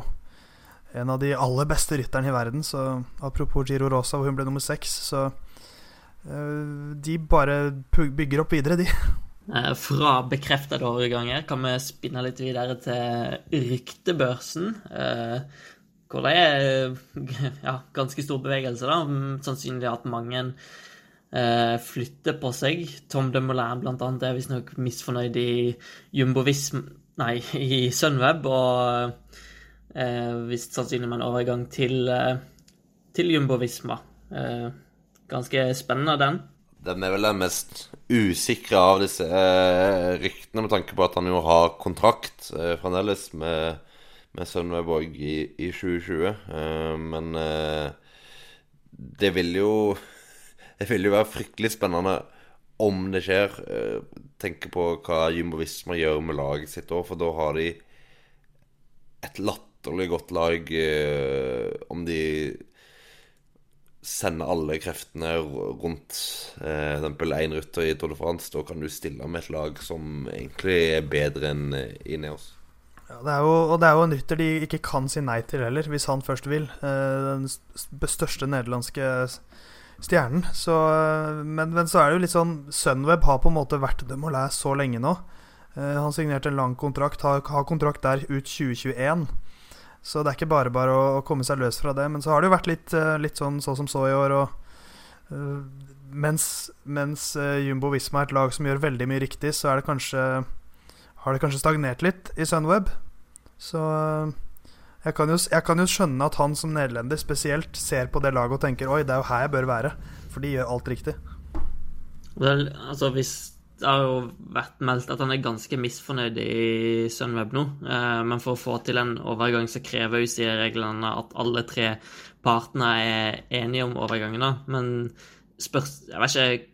en av de aller beste rytterne i verden, så apropos Giro Rosa, hvor hun ble nummer seks, så uh, de bare bygger opp videre, de. Eh, fra bekreftede overganger kan vi spinne litt videre til ryktebørsen. Eh, hvor det er ja, ganske stor bevegelse. da. Sannsynlig at mange eh, flytter på seg. Tom de Moulin blant annet er visstnok misfornøyd i Jumbovism Nei, i Sunweb, og eh, visst sannsynlig med en overgang til, til Jumbovisma. Eh, ganske spennende, den. Den er vel den mest usikre av disse eh, ryktene, med tanke på at han jo har kontrakt eh, fremdeles med, med Sunweb Borg i, i, 2020. Eh, men eh, det vil jo Det vil jo være fryktelig spennende om det skjer. Eh, tenke på hva Jumbo Visma gjør med laget sitt òg, for da har de et latterlig godt lag. Eh, om de sende alle kreftene rundt eh, f.eks. én rytter i Tour de France, da kan du stille med et lag som egentlig er bedre enn eh, Ineos. Ja, det jo, og det er jo en rytter de ikke kan si nei til heller, hvis han først vil. Eh, den største nederlandske stjernen. Så, eh, men, men, så er det jo litt sånn Sunweb har på en måte vært dem å lære så lenge nå. Han signerte en lang kontrakt, har kontrakt der ut 2021. Så det er ikke bare bare å, å, komme seg løs fra det. Men så har det jo vært litt, eh, litt sånn så som så i år. Og, uh, mens, mens uh, Jumbo Visma er et lag som gjør veldig mye riktig, så er det kanskje, har det kanskje stagnert litt i Sunweb. Så jeg, kan jo, jeg kan jo skjønne at han som nederlender spesielt ser på det laget og tenker Oi, det er jo her jeg bør være. For de gjør alt riktig. Vel, altså hvis det har jo vært meldt at han er ganske misfornøyd i Sunweb nå. Eh, men for å få til en overgang så krever UCI-reglene at alle tre partene er enige om overgangen. Men spørs, jeg vet ikke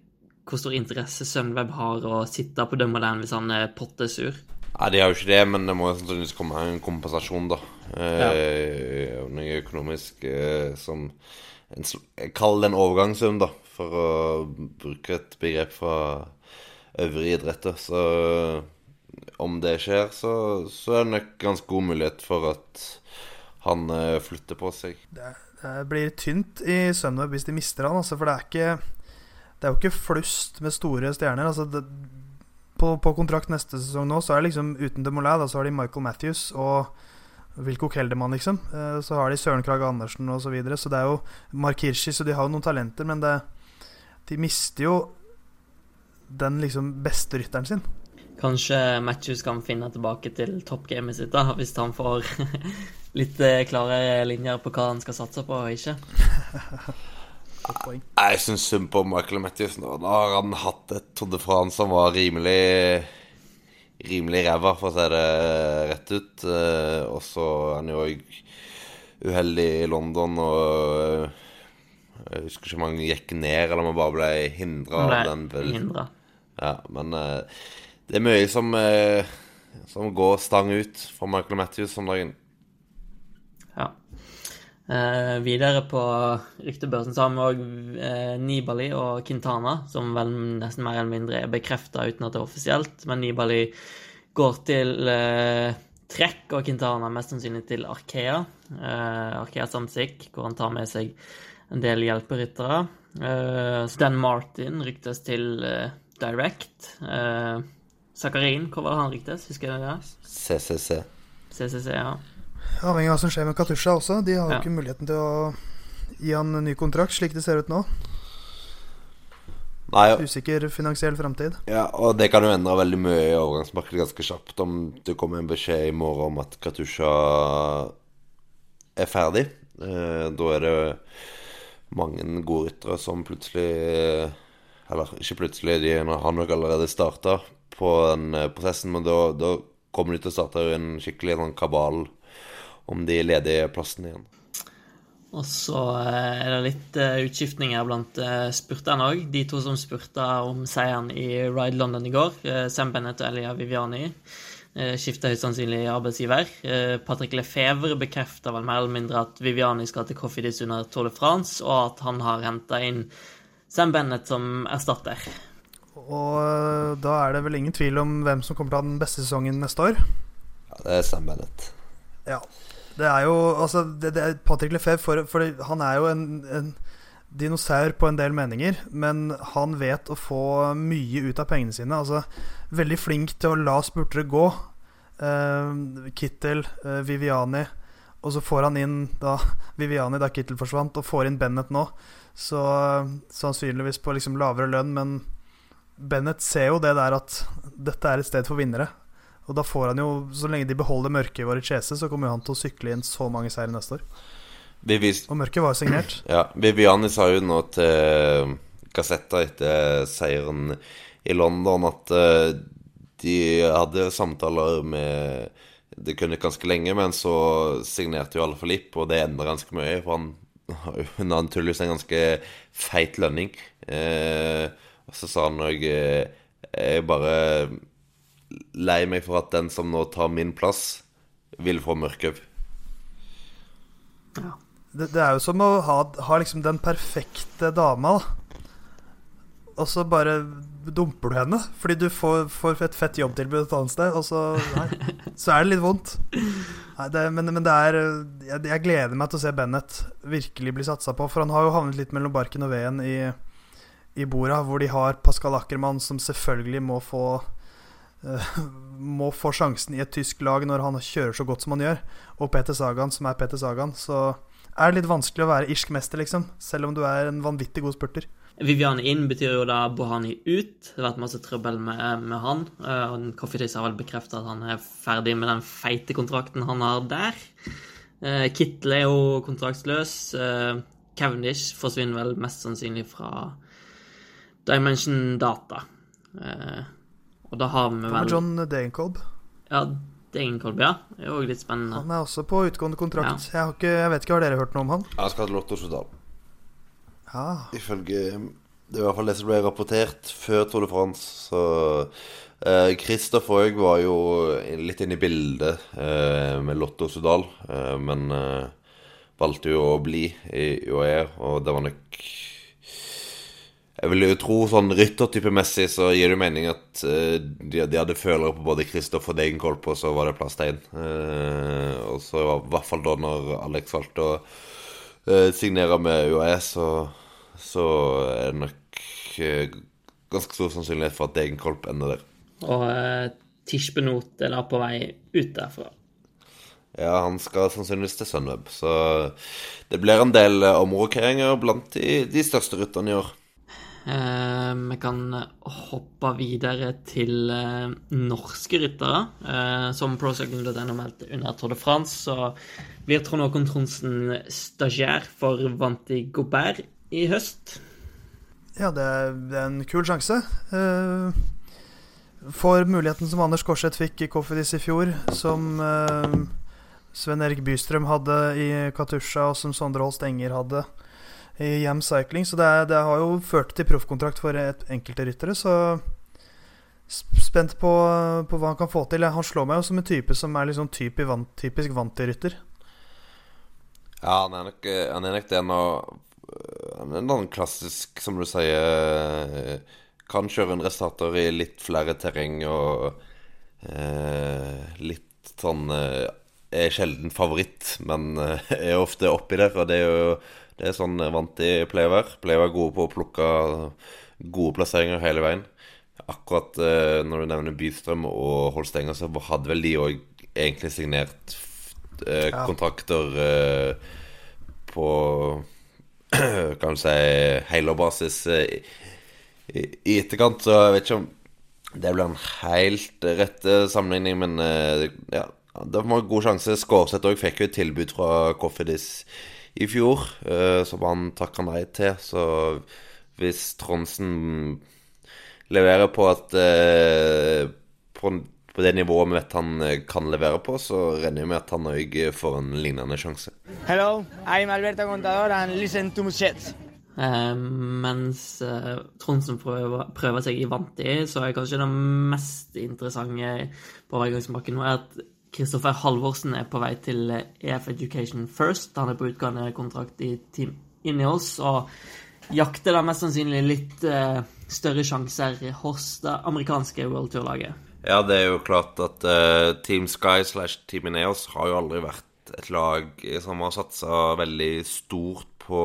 hvor stor interesse Sunweb har å sitte på Dømmerland hvis han er pottesur. Nei, de har jo ikke det, men det må jo sannsynligvis komme en kompensasjon, da. Eh, Noe økonomisk eh, som en, sl- Kall det en overgangssum, da, for å bruke et begrep fra øvrige idretter. Så om det skjer, så, så er det nok ganske god mulighet for at han eh, flytter på seg. Det blir tynt i Sunweb hvis de mister han, altså, for det er ikke Det er jo ikke flust med store stjerner. Altså, det, på, på kontrakt neste sesong nå, så er det liksom uten Demoulin, da, så har de Michael Matthews og Wilco Keldermann, liksom. Eh, Så har de Søren Krage Andersen osv. Så, videre. så det er jo Mark Hirschi, så de har jo noen talenter, men det, de mister jo den liksom beste rytteren sin. Kanskje Matthews kan finne tilbake til toppgamet sitt, da, hvis han får litt eh, klarere linjer på hva han skal satse på og ikke. Jeg syns synd på Michael Matthews nå. Da har han hatt et Tour de France som var rimelig Rimelig ræva, for å si det rett ut. Eh, Og så er han jo òg uheldig i London og eh, Jeg husker ikke om han gikk ned, eller om han bare ble hindra av den vel- hindra. Ja, men eh, det er mye som eh, Som går stang ut for Michael Matthews om dagen. Ja. Eh, videre på ryktebørsen så har vi òg eh, Nibali og Quintana, som vel nesten mer eller mindre er bekrefta uten at det er offisielt. Men Nibali går til eh, trekk, og Quintana mest sannsynlig til Arkea. Eh, Arkea Samsic, hvor han tar med seg en del hjelperyttere. Uh, Stan Martin ryktes til eh, Direct. Eh, Zakarin, hvor var det han riktig? Husker jeg det? CCC. CCC, ja. Avhengig av hva som skjer med Katusha også. De har jo Ja. ikke muligheten til å gi han en ny kontrakt, slik det ser ut nå. Nei, Usikker finansiell framtid. Ja, og det kan jo endre veldig mye i overgangsmarkedet ganske kjapt om det kommer en beskjed i morgen om at Katusha er ferdig. Eh, da er det mange gode ryttere som plutselig Eller ikke plutselig, de har nok allerede starta på den eh, prosessen, men da, da kommer de til å starte en skikkelig en kabal om de ledige plassene igjen. Og så eh, er det litt eh, utskiftninger blant spurterne òg. De to som spurta om seieren i Ride London i går, Sam Bennett og Elia Viviani, skifta høyst sannsynlig arbeidsgiver. Patrick Lefebvre bekrefta vel mer eller mindre at Viviani skal til Cofidis under Tour de France, og at han har henta inn Sam Bennett som erstatter. Og øh, da er det vel ingen tvil om hvem som kommer til å ha den beste sesongen neste år. Ja, det er Sam Bennett. Ja. Det er jo Altså, det, det er Patrick Lefebvre, for, for han er jo en, en dinosaur på en del meninger, men han vet å få mye ut av pengene sine. Altså, veldig flink til å la spurtere gå. Uh, Kittel, uh, Viviani Og så får han inn da Viviani da Kittel forsvant, og får inn Bennett nå. Så eh, sannsynligvis på liksom lavere lønn, men Bennett ser jo det der at dette er et sted for vinnere. Og da får han jo, så lenge de beholder mørket i Vorichese, så kommer han til å sykle inn så mange seire neste år. Vivis... Og mørket var signert. Ja, Viviani sa jo nå til Gassetta etter seieren i London at eh, de hadde samtaler med Det kunne ganske lenge, men så signerte jo alle Lipp, og det endra ganske mye. For han hun har tydeligvis en ganske feit lønning. Eh, og så sa han òg eh, Jeg er bare lei meg for at den som nå tar min plass, vil få mørkøv. Det, det er jo som å ha, ha liksom den perfekte dama, da. Og så bare dumper du henne fordi du får, får et fett jobbtilbud et annet sted, og så, nei, så er det litt vondt. Det, men, men det er jeg, jeg gleder meg til å se Bennett virkelig bli satsa på, for han har jo havnet litt mellom barken og veden i, i Bora, hvor de har Pascal Ackermann, som selvfølgelig må få uh, må få sjansen i et tysk lag når han kjører så godt som han gjør, og Peter Sagan, som er Peter Sagan, så er det litt vanskelig å være irsk mester, liksom, selv om du er en vanvittig god spurter. Viviani inn betyr jo da Bohani ut. Det har vært masse trøbbel med, med han. Uh, og Coffeedice har vel bekrefta at han er ferdig med den feite kontrakten han har der. Kittle er jo kontraktsløs. Uh, Cavendish forsvinner vel mest sannsynlig fra Dimension Data. Eh, og da har vi Hva vel med John Degenkolb? Ja, Degenkolb, ja. Det er òg litt spennende. Han er også på utgående kontrakt. Jeg, har ikke, jeg vet ikke, Har dere hørt noe om han? Jeg skal til Lotto Sudal. Ja, Ifølge Det er i hvert fall det som ble rapportert før Tour de France. Så eh, Christopher òg var jo litt inne i bildet eh, med Lotto Sudal, eh, men eh, valgte jo å bli i UAE, og det var nok Jeg vil jo tro sånn ryttertypemessig så gir det mening at uh, de, de hadde følere på både Kristoffer og Degenkolb, og så var det plass til én. Uh, og så var i hvert fall da når Alex valgte å uh, signere med UAE, så, så er det nok eh, ganske stor sannsynlighet for at Degenkolb ender der. Og eh, Tischbenot er da på vei ut derfra. Ja, han skal sannsynligvis til Sunweb, så det blir en del eh, omrokeringer blant de, de største rytterne i år. Eh, vi kan hoppe videre til eh, norske ryttere. Eh, som ProCycling.no meldte under Tour de France, så blir Trond Håkon Tronsen stagiær for Vanti Gobert i høst. ja det, er, det er en kul sjanse. For får muligheten som Anders Korseth fikk i Coffedis i fjor, som eh, Sven Erik Bystrøm hadde i Katusha, og som Sondre Holst Enger hadde i Jam Cycling. Så det, er, det har jo ført til proffkontrakt for et, enkelte ryttere, så Spent på, på hva han kan få til. Han slår meg jo som en type som er liksom typisk, vant, typisk vanti-rytter. Ja, han er nok, eh, han er nok det nå Han annen klassisk, som du sier eh, Kan kjøre en restarter i litt flere terreng og eh, litt sånn eh, Er sjelden favoritt, men eh, er ofte oppi der. Og det er jo det er sånn vant de pleier å være. Pleier å være gode på å plukke gode plasseringer hele veien. Akkurat eh, når du nevner Bystrøm og Holstenger, så hadde vel de òg egentlig signert eh, kontrakter eh, på kan du si helårbasis eh, i, i etterkant, så jeg vet ikke om det blir en helt rett eh, sammenligning, men eh, ja, det var en god sjanse. Skårseth òg fikk jo et tilbud fra Coffedis i fjor, som han takka nei til. Så hvis Tronsen leverer på at På på, på det nivået vi vet han eh, kan levere på, så regner jeg med at han òg får en lignende sjanse. Hello, I'm Alberto Contador and listen to shit. Eh, mens eh, Trondsen prøver, prøver seg i Vanti, så er kanskje det mest interessante på overgangsmarkedet nå er at Kristoffer Halvorsen er på vei til eh, EF Education First. Han er på utgående kontrakt i Team Ineos og jakter da mest sannsynlig litt eh, større sjanser hos det amerikanske World Tour-laget. Ja, det er jo klart at uh, Team Sky slash Team Ineos har jo aldri vært et lag som har satsa veldig stort på,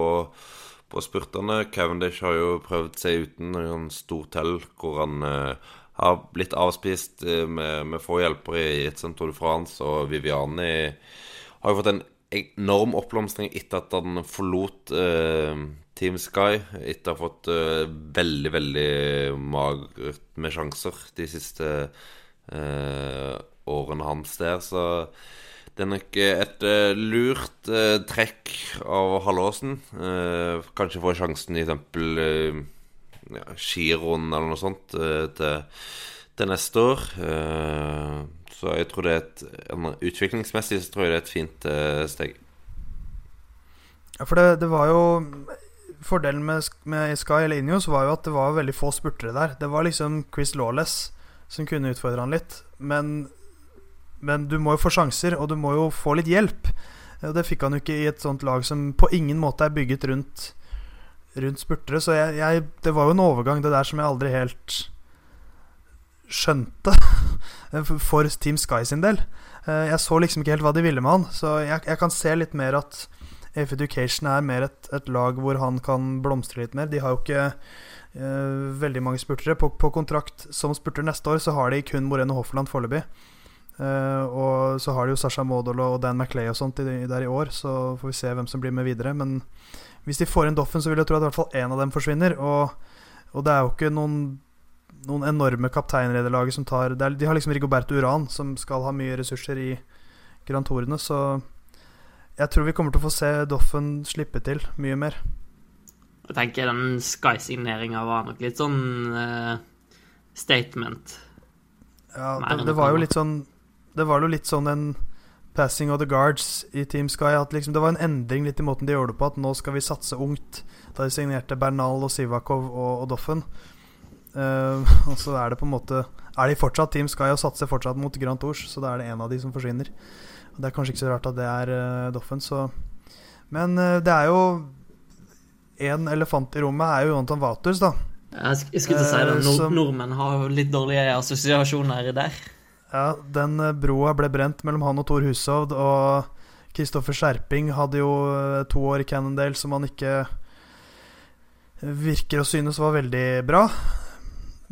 på spurterne. Cavendish har jo prøvd seg uten noen stor tell, hvor han uh, har blitt avspist eh, med, med få hjelpere i et Tour de France, og Viviani har jo fått en enorm oppblomstring etter at han forlot uh, Team Sky. Etter å ha fått uh, veldig, veldig magert med sjanser de siste uh, årene hans der. Så det er nok et lurt trekk av Hallåsen. Kanskje få sjansen i eksempel uh, ja, Giroen eller noe sånt til, til neste år. Eh, så jeg tror det er et Utviklingsmessig så tror jeg det er et fint eh, steg. Ja, for det, det var jo Fordelen med, med Sky eller Ineos var jo at det var veldig få spurtere der. Det var liksom Chris Lawless som kunne utfordre han litt. Men, men du må jo få sjanser, og du må jo få litt hjelp. Og det fikk han jo ikke i et sånt lag som på ingen måte er bygget rundt, rundt spurtere. Så jeg, jeg, det var jo en overgang, det der, som jeg aldri helt skjønte for Team Sky sin del. Eh, Jeg så liksom ikke helt hva de ville med han, så jeg, jeg kan se litt mer at AF Education er mer et, et lag hvor han kan blomstre litt mer. De har jo ikke uh, veldig mange spurtere. På, på kontrakt som spurter neste år så har de kun Moreno Hofland foreløpig. Uh, og så har de jo Sasha Modolo og Dan Maclay og sånt i, der i år, så får vi se hvem som blir med videre. Men hvis de får inn Doffen, så vil jeg tro at i hvert fall én av dem forsvinner. Og, og det er jo ikke noen, noen enorme laget som tar er, De har liksom Rigoberto Uran, som skal ha mye ressurser i Grand Tourene, så jeg tror vi kommer til å få se Doffen slippe til mye mer. Jeg tenker den Sky-signeringa var nok litt sånn uh, statement. Ja, det, det det var jo litt sånn Det var jo litt sånn en passing of the guards i Team Sky. At liksom, det var en endring litt i måten de gjorde det på. At nå skal vi satse ungt. Da de signerte Bernal og Sivakov og, og Doffen. Eh, og så er det på en måte Er de fortsatt Team Sky og satser fortsatt mot Grand Tours, så da er det en av de som forsvinner. Og Det er kanskje ikke så rart at det er eh, Doffen, så Men eh, det er jo En elefant i rommet er jo Jonathan Waters, da. Jeg, sk jeg skulle til å si det. Nord som- Nordmenn har jo litt dårlige assosiasjoner der. Ja, den broa ble brent mellom han og Thor Hushovd, og Kristoffer Skjerping hadde jo to år i Cannondale som han ikke virker å synes var veldig bra.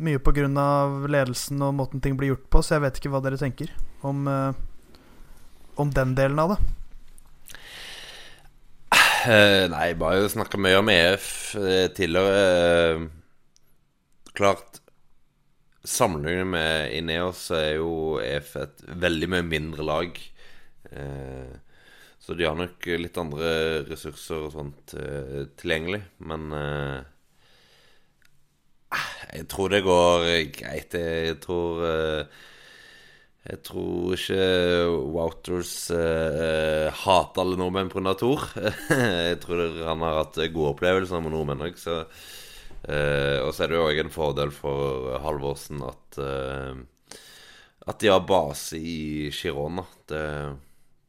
Mye av ledelsen og måten ting blir gjort på, så jeg vet ikke hva dere tenker om, eh, om den delen av det. Eh, nei, bare jo snakka mye om EF eh, tidligere. Klart Sammenlignet med Ineos så er jo EF et veldig mye mindre lag. Så de har nok litt andre ressurser og sånt tilgjengelig. Men jeg tror det går greit. Jeg tror eh, jeg tror ikke Wouters uh, hater alle nordmenn pga. Tor. jeg tror han har hatt gode opplevelser med nordmenn òg, så eh, Og så er det jo òg en fordel for Halvorsen at uh, At de har base i Girona. Det,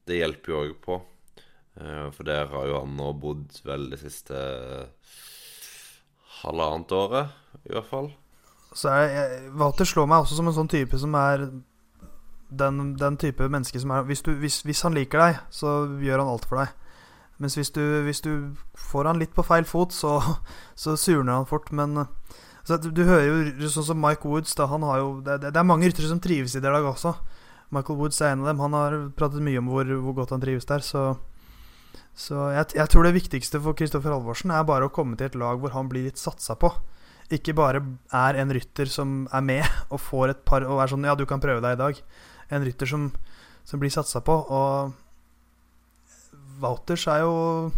det hjelper jo òg på. For der har jo han nå bodd vel det siste halvannet året, i hvert fall. Så er, jeg, Walter slår meg også som en sånn type som er den, den type menneske som er hvis, du, hvis, hvis han liker deg, så gjør han alt for deg. Mens hvis du, hvis du får han litt på feil fot, så, så surner han fort. Men så du, hører jo sånn som Mike Woods da, han har jo, det, det er mange ryttere som trives i det laget også. Michael Woods er en av dem. Han har pratet mye om hvor, hvor godt han trives der. Så, så jeg, jeg tror det viktigste for Kristoffer Halvorsen er bare å komme til et lag hvor han blir litt satsa på. Ikke bare er en rytter som er med og får et par og er sånn Ja, du kan prøve deg i dag. En rytter som, som blir satsa på. Og Wouters er jo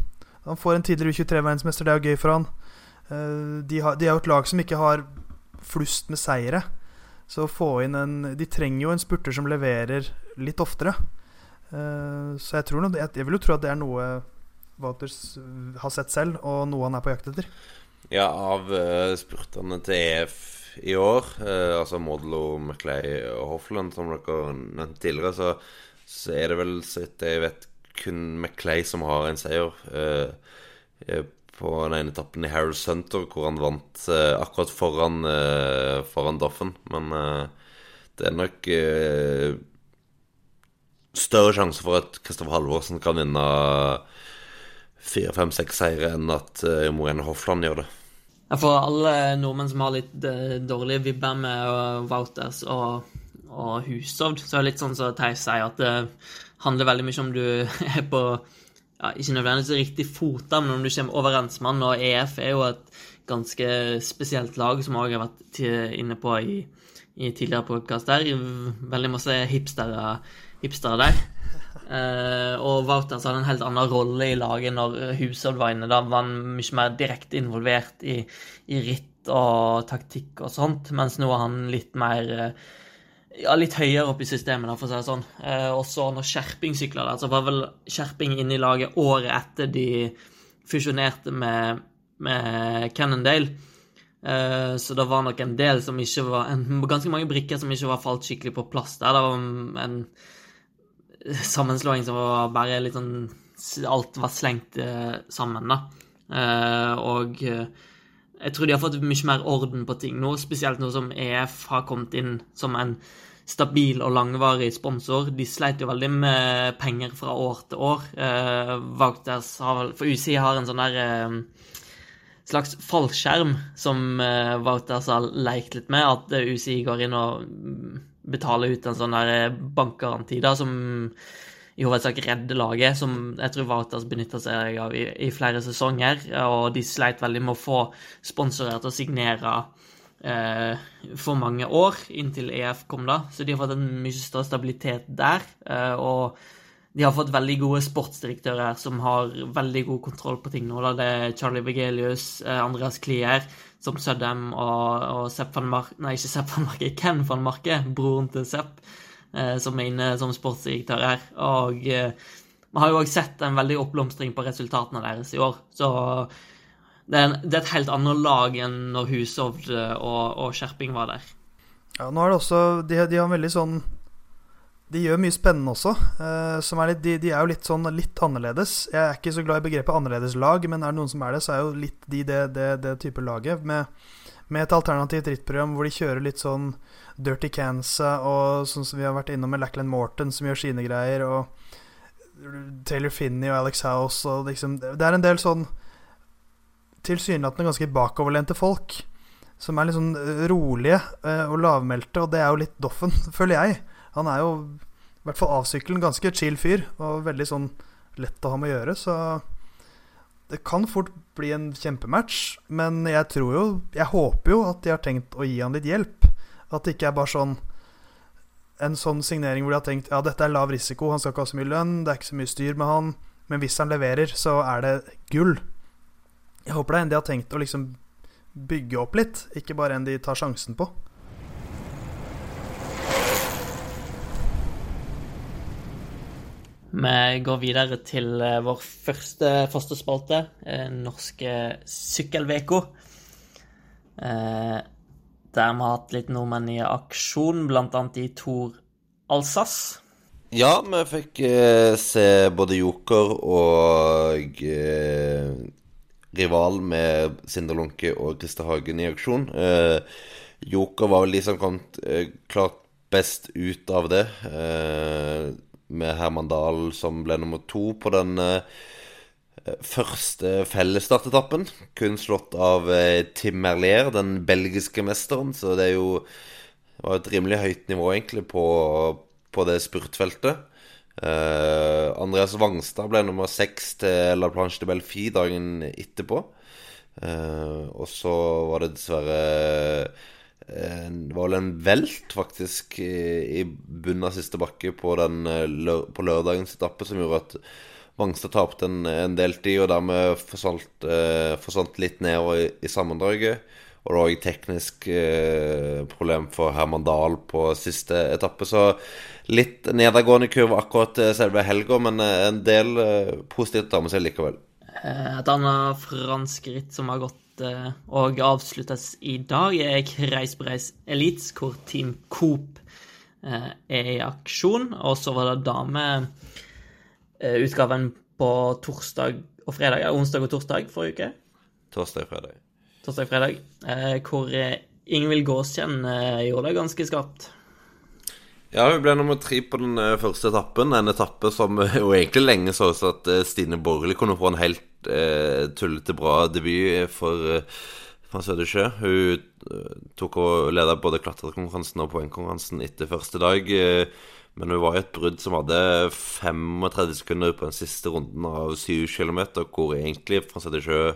Han får en tidligere U23-verdensmester, det er jo gøy for han. Eh, De har, de er jo et lag som ikke har flust med seire. Så å få inn en De trenger jo en spurter som leverer litt oftere. Eh, Så jeg tror noe, Jeg jeg vil jo tro at det er noe Walters har sett selv, og noe han er på jakt etter. Ja, av uh, spurterne til EF i år, uh, altså Modelo, Maclay og Hoffland, som dere nevnte tidligere, så, så er det vel, så jeg vet, kun Maclay som har en seier. eh, eh, på den ene etappen i Harrow Center, hvor han vant eh, akkurat foran, eh, foran Doffen. Men eh, det er nok eh, større sjanse for at Kristoffer Halvorsen kan vinne fire, fem, seks seire enn at uh, Morene Hofland gjør det. For alle nordmenn som har litt eh, dårlige vibber med eh, Wouters og, og Hushovd, så er det litt sånn som Theis sier, at det handler veldig mye om du er på ja, Ikke nødvendigvis riktig fota, men om du kommer overens med han. Og EF er jo et ganske spesielt lag, som også har vært inne på i, i tidligere podkast der. Veldig masse hipstere, hipstere der. Uh, og Wouters hadde en helt annen rolle i laget når Hushovd var inne. Da var han mye mer direkte involvert i, i ritt og taktikk og sånt, mens nå er han litt mer eh, ja, litt høyere opp i systemet, for å si det sånn. Eh, og så når Skjerping sykla der, så var vel Skjerping inne i laget året etter de fusjonerte med, med Cannondale. Eh, så det var nok en del som ikke var en, Ganske mange brikker som ikke var falt skikkelig på plass der. Det var en sammenslåing som var bare litt sånn Alt var slengt eh, sammen, da. Eh, og eh, jeg tror de har fått mye mer orden på ting nå, spesielt nå som EF har kommet inn som en stabil og langvarig sponsor. De sleit jo veldig med penger fra år til år. Eh, har vel For UCI har en sånn der slags fallskjerm som eh, har lekt litt med, at UCI går inn og betaler ut en sånn der eh, bankgaranti da, som i hovedsak redder laget, som jeg tror Vartas benytta seg av i, i flere sesonger. Og de sleit veldig med å få sponsorer til å signere eh, for mange år, inntil EF kom, da. Så de har fått en mye større stabilitet der. Eh, og de har fått veldig gode sportsdirektører som har veldig god kontroll på ting nå. Da. Det er Charlie Vegelius, eh, Andreas Klier, som Sødem og, og Sepp van Mark... Nei, ikke Sepp van Marke, Ken van Marke, broren til Sepp, eh, som er inne som sportsdirektør her. Og eh, vi har jo òg sett en veldig oppblomstring på resultatene deres i år. Så det er, det er et helt annet lag enn når Hushovd og, og Skjerping var der. Ja, nå er det også De, de har veldig sånn De gjør mye spennende også. Uh, er litt, de, de, er jo litt sånn litt annerledes. Jeg er ikke så glad i begrepet annerledeslag, men er det noen som er det, så er jo litt de det, det, det type laget. Med, med et alternativt rittprogram hvor de kjører litt sånn Dirty Cansa og sånn som vi har vært innom med Lackland Morton, som gjør sine greier, og Taylor Finney og Alex House og liksom Det er en del sånn tilsynelatende ganske bakoverlente folk som er litt sånn rolige uh, og lavmælte, og det er jo litt Doffen, føler jeg. Han er jo i hvert fall avsykkelen, ganske chill fyr, og veldig sånn lett å ha med å gjøre, så det kan fort bli en kjempematch, men jeg tror jo Jeg håper jo at de har tenkt å gi han litt hjelp. At det ikke er bare sånn en sånn signering hvor de har tenkt ja, dette er lav risiko, han skal ikke ha så mye lønn, det er ikke så mye styr med han, men hvis han leverer, så er det gull. Jeg håper det er en de har tenkt å liksom bygge opp litt, ikke bare en de tar sjansen på. Vi går videre til eh, vår første faste spalte, eh, Norske sykkelveko. Eh, der vi har hatt litt nordmenn i aksjon, bl.a. i Tor Alsace. Ja, vi fikk se både Joker og rival med Sinder Lunke og Christer Hagen i aksjon. Joker var vel de som kom klart best ut av det, med Herman Dahl som ble nummer to på den eh, første fellesstartetappen. Kun slått av Tim Merlier, den belgiske mesteren, så det er jo det var et rimelig høyt nivå, egentlig, på, på det spurtfeltet. Uh, Andreas Wangstad ble nummer seks til La Planche de Belfi dagen etterpå. Uh, og så var det dessverre Det var vel en velt, faktisk, i, bunnen av siste bakke på, den, på lørdagens etappe som gjorde at Vangstad tapte en, en del tid, og dermed forsvant, forsvant litt nedover i, i sammendraget. Og det var òg teknisk eh, problem for Herman Dahl på siste etappe. Så litt nedadgående kurve akkurat selve helga, men eh, en del eh, positivt å ta med seg likevel. Eh, et annet fransk ritt som har gått eh, og avsluttes i dag, er Kreis reis Elites, hvor Team Coop eh, er i aksjon. Og så var det dameutgaven på torsdag og fredag, ja, onsdag og torsdag forrige uke. Torsdag og fredag torsdag-fredag, eh, hvor eh, Ingvild Gåskjenn eh, gjorde det ganske skarpt. Ja, hun ble nummer tre på den første etappen. En etappe som jo egentlig lenge så ut at Stine Borgerli kunne få en helt eh, tullete bra debut for fra Sødersjø. Hun tok og leda både klatrekonkurransen og poengkonkurransen etter første dag. Men hun var i et brudd som hadde 35 sekunder på den siste runden av 7 km, hvor egentlig fra Sødersjø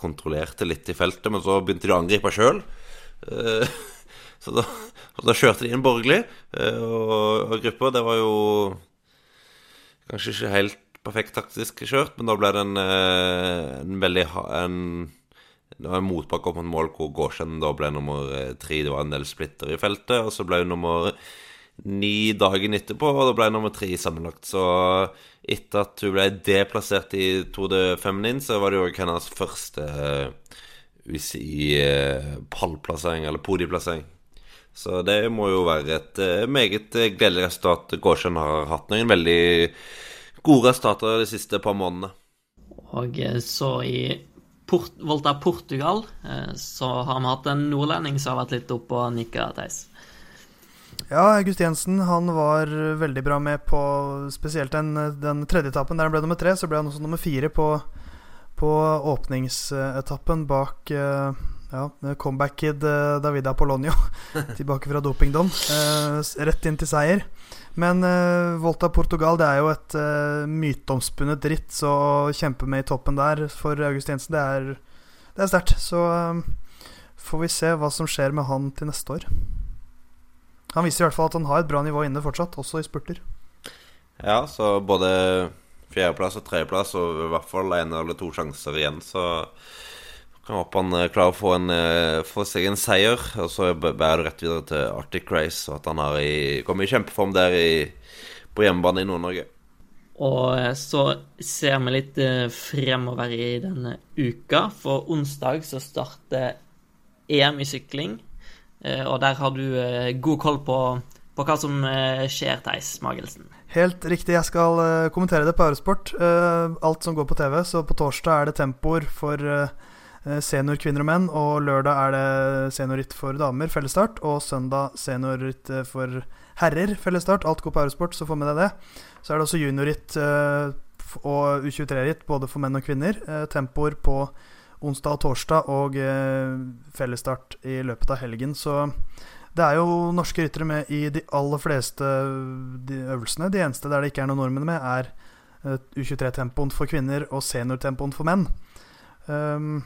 kontrollerte litt i feltet, men så begynte de å angripe sjøl. Eh, så, da, da kjørte de inn borgerlig. Eh, og, og gruppa, det var jo kanskje ikke helt perfekt taktisk kjørt, men da ble det en, eh, en veldig en, Det var en motbakke opp mot mål hvor Gårdsen da ble nummer tre. Det var en del splitter i feltet, og så ble hun nummer ni dagen etterpå, og da ble hun nummer tre sammenlagt. Så etter at hun ble deplassert i Tour de Feminine, så var det jo hennes første eh, eller podieplassering. Så det må jo være et eh, meget gledelig resultat. Gårdsen har hatt noen veldig gode resultater de siste par månedene. Og eh, så i Port Volta Portugal så har vi hatt en nordlending som har vært litt oppe og nikka, Theis. Ja, August Jensen han var veldig bra med på spesielt den, den tredje etappen der han ble nummer tre. Så ble han også nummer fire på, på åpningsetappen bak uh, ja, comeback-kid uh, Davida Polonio. tilbake fra dopingdom. Uh, rett inn til seier. Men Volta Portugal det er jo et myteomspunnet ritt, så å kjempe med i toppen der for August Jensen, det er, det er sterkt. Så får vi se hva som skjer med han til neste år. Han viser i hvert fall at han har et bra nivå inne fortsatt, også i spurter. Ja, så både fjerdeplass og tredjeplass og i hvert fall én eller to sjanser igjen, så Kan håpe han eh, klarer å få, en, eh, få seg en seier. Og så bærer det rett videre til Arctic Race, og at han har i, kommer i kjempeform der i, på hjemmebane i Nord-Norge. Og eh, så ser vi litt fremover i denne uka. For onsdag så starter EM i sykling. Og der har du god koll på, på hva som skjer, Theis Magelsen. Helt riktig. Jeg skal kommentere det på Eurosport. Alt som går på TV. Så på torsdag er det tempoer for Eh, senior kvinner og menn. Og lørdag er det seniorritt for damer, fellesstart. Og søndag seniorritt eh, for herrer, fellesstart. Alt går på Eurosport, så få med deg det. Så er det også juniorritt eh, og U23-ritt både for menn og kvinner. Tempoer på onsdag og torsdag og fellesstart i løpet av helgen. Så det er jo norske ryttere med i de aller fleste øvelsene. De eneste der det ikke er noen nordmenn med, er U23-tempoen for kvinner og seniortempoen for menn. Um,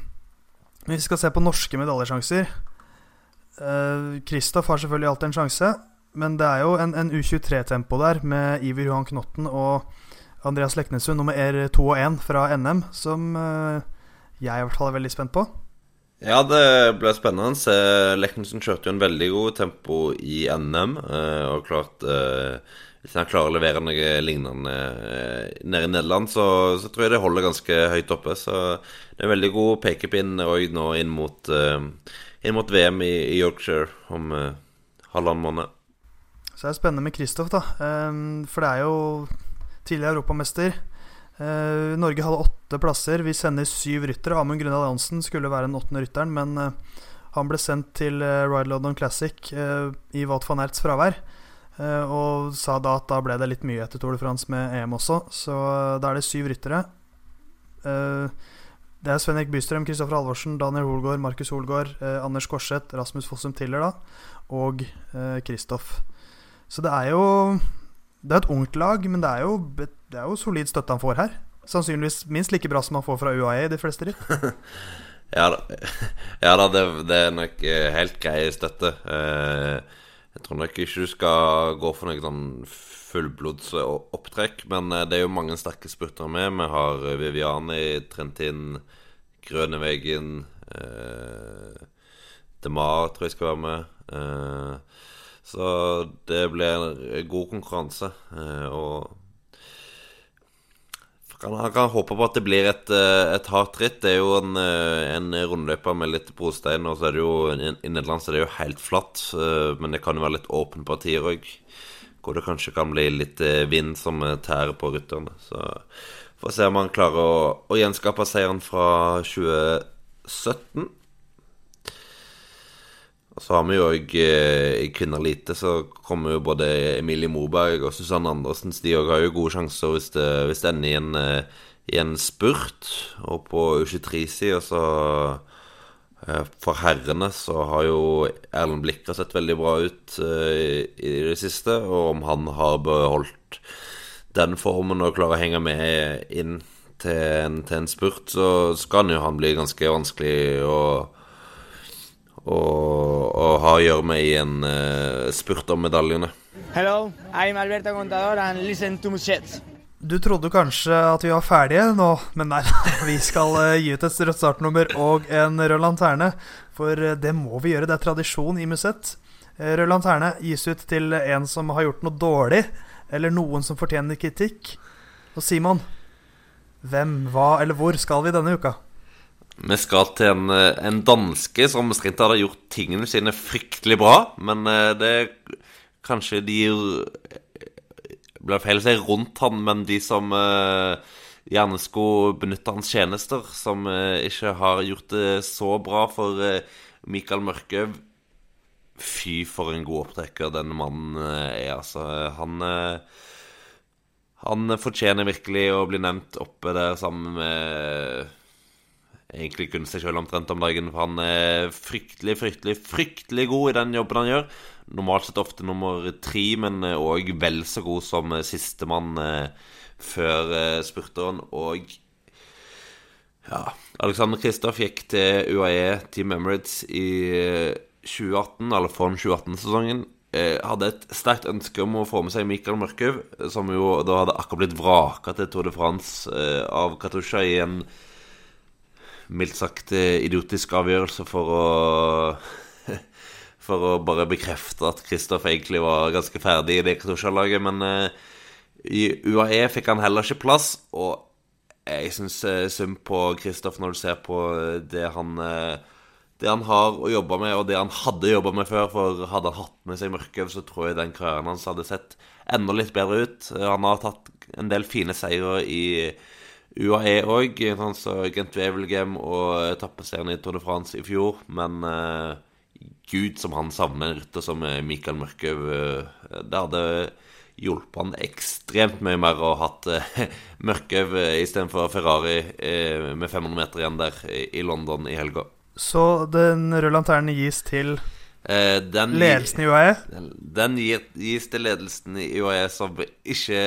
vi skal se på norske medaljesjanser. Kristoff eh, uh, har selvfølgelig alltid en sjanse, men det er jo en, en U23-tempo der med Iver Johan Knotten og Andreas Leknesund nummer R2 og 1 fra NM, som uh, jeg i hvert fall er veldig spent på. Ja, det ble spennende. Leknesund kjørte jo en veldig god tempo i NM, eh, og klart hvis han klarer å levere noe lignende nede i Nederland, så, så, tror jeg det holder ganske høyt oppe. Så det er en veldig god pekepinn òg nå inn mot, inn mot, VM i, i Yorkshire om halvannen måned. Så det er spennende med Kristoff, da. For det er jo tidligere europamester. Uh, Norge hadde åtte plasser. Vi sender syv ryttere. Amund Grøndal Jansen skulle være den åttende rytteren, men uh, han ble sendt til uh, Ride London Classic i Wout van Erts fravær. og sa da at da ble det litt mye etter Tour de France med EM også, så da er det syv ryttere. Det er Sven Erik Bystrøm, Kristoffer Halvorsen, Daniel Holgaard, Markus Holgaard, Anders Korseth, Rasmus Fossum Tiller da, og Kristoff. Så det er jo Det er et ungt lag, men det er jo, det er jo solid støtte han får her. Sannsynligvis minst like bra som han får fra UAE i de fleste ritt. ja da, ja det, det, er nok eh, helt grei støtte. Eh, jeg tror nok ikke du skal gå for noe sånn men eh, det er jo mange sterke spurtere med. Vi har Viviani, Trentin, Grøneveggen eh, Demar tror jeg skal være med. Eh, så det blir en god konkurranse. Eh, og han kan håpe på at det blir et, eh, et hardt ritt. Det er jo en, en rundløper med litt brostein, og så er det jo i Nederland så er det jo helt flatt. Men det kan jo være litt åpne partier òg hvor det kanskje kan bli litt eh, vind som eh, tærer på rytterne. Så får vi se om han klarer å, å gjenskape seieren fra 2017. Og så har vi jo òg eh, i kvinner lite, så kommer jo både Emilie Moberg og Susanne Andersen. De òg har jo gode sjanser hvis det, hvis det ender i en, i en spurt. Og på U23-sida så Eh, for herrene så har jo Erlend Blikka sett veldig bra ut i det siste. Og om han har beholdt den formen og klarer å henge med inn til en, til en spurt, så skal jo han bli ganske vanskelig å, å, å ha å gjøre med i en uh, spurt om medaljene. Hello, I'm Alberto Contador and listen to Muchet. Du trodde kanskje at vi var ferdige nå, men nei. Vi skal uh, gi ut et rødt startnummer og en rød lanterne. For uh, det må vi gjøre. Det er tradisjon i Musett. Rød lanterne gis ut til en som har gjort noe dårlig, eller noen som fortjener kritikk. Og Simon, hvem, hva eller hvor skal vi denne uka? Vi skal til en, en danske som strengt tatt har gjort tingene sine fryktelig bra. Men det er kanskje de blir feil å si rundt han, men de som gjerne skulle benytte hans tjenester, som ikke har gjort det så bra for Mikael Mørkøv. Fy, for en god opptrekker denne mannen er, altså. Han Han fortjener virkelig å bli nevnt oppe der sammen med egentlig kun seg sjøl omtrent om dagen. For han er fryktelig, fryktelig, fryktelig god i den jobben han gjør. Normalt sett ofte nummer tre, men òg vel så god som sistemann eh, før eh, spurteren. Og ja Alexander Kristoff gikk til UAE Team Emirates i 2018, eh, eller for 2018-sesongen. Hadde et sterkt ønske om å få med seg Mikael Mørkhaug, som jo da hadde akkurat blitt vraka til Tour de France av Katusha i en mildt sagt idiotisk avgjørelse for å For å bare bekrefte at Kristoff egentlig var ganske ferdig i det Katusha-laget. Men i UAE fikk han heller ikke plass, og jeg syns synd på Kristoff når du ser på det han det han har å jobbe med, og det han hadde jobba med før. For hadde han hatt med seg mørkøv, så tror jeg den karrieren hans hadde sett enda litt bedre ut. Han har tatt en del fine seire i UAE òg. Han så Gent Wevelgem og etappeseieren i Tour de France i fjor. Men uh, gud som han savner en rytter som Mikael Mørkøv. Uh, det hadde hjulpet han ekstremt mye mer å ha hatt uh, Mørkøv istedenfor Ferrari uh, med 500 meter igjen der i London i helga. Så den røde lanternen gis til Eh, den, ledelsen i UAE? Den, den gis til ledelsen i UAE, som ikke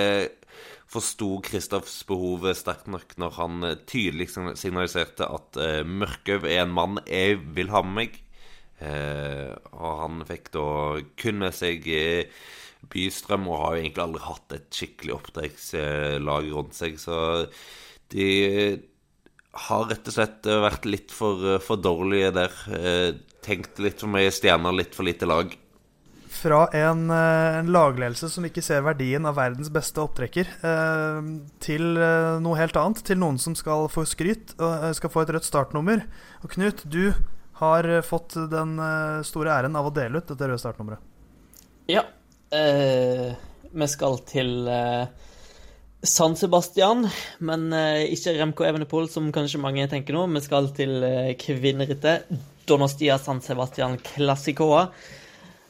forsto Kristoffs behov sterkt nok når han tydelig signaliserte at eh, Mørkøv er en mann jeg vil ha med meg. Eh, og han fikk da kun med seg eh, Bystrøm, og har jo egentlig aldri hatt et skikkelig oppdrettslag rundt seg. Så de har rett og slett eh, vært litt for, eh, for dårlige der. Eh, tenkt litt for mye stjerner, litt for lite lag. Fra en, en, lagledelse som ikke ser verdien av verdens beste opptrekker, til noe helt annet. Til noen som skal få skryt og skal få et rødt startnummer. Og Knut, du har fått den store æren av å dele ut dette røde startnummeret. Ja. Eh, vi skal til eh San Sebastian, men eh, ikke Remco Evenepool, som kanskje mange tenker nå. Vi skal til eh, kvinnerittet Donostia San Sebastian Classicoa,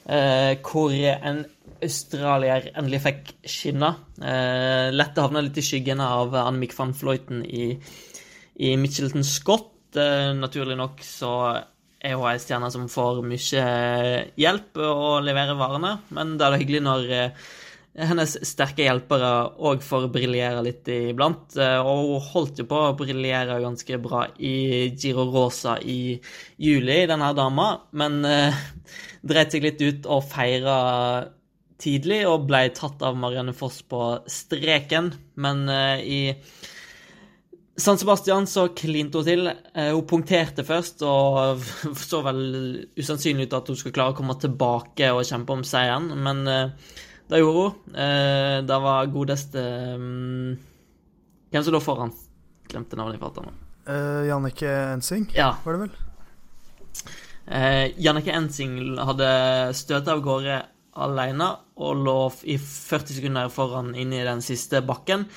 hvor en australier endelig fikk skinne. Uh, lette havna litt i skyggene av Annemiek van Fløyten i, i Mitchelton Scott. naturlig nok så er hun ei stjerne som får mye hjelp å levere varene, men det er da hyggelig når hennes sterke hjelpere òg får briljere litt iblant. Eh, og hun holdt jo på å briljere ganske bra i Giro Rosa i juli, denne dama, men eh, dreit seg litt ut og feira tidlig og ble tatt av Marianne Foss på streken. Men eh, i San Sebastian så klinte hun til. Hun punkterte først og så vel usannsynlig ut at hun skulle klare å komme tilbake og kjempe om seieren, men det gjorde hun. Eh, det var godeste um, Hvem som lå foran? Glemte navnet i farta nå. Uh, Jannicke Ensing, ja. var det vel? Eh, Jannicke Ensing hadde støtet av gårde alene og lå i 40 sekunder foran inn i den siste bakken.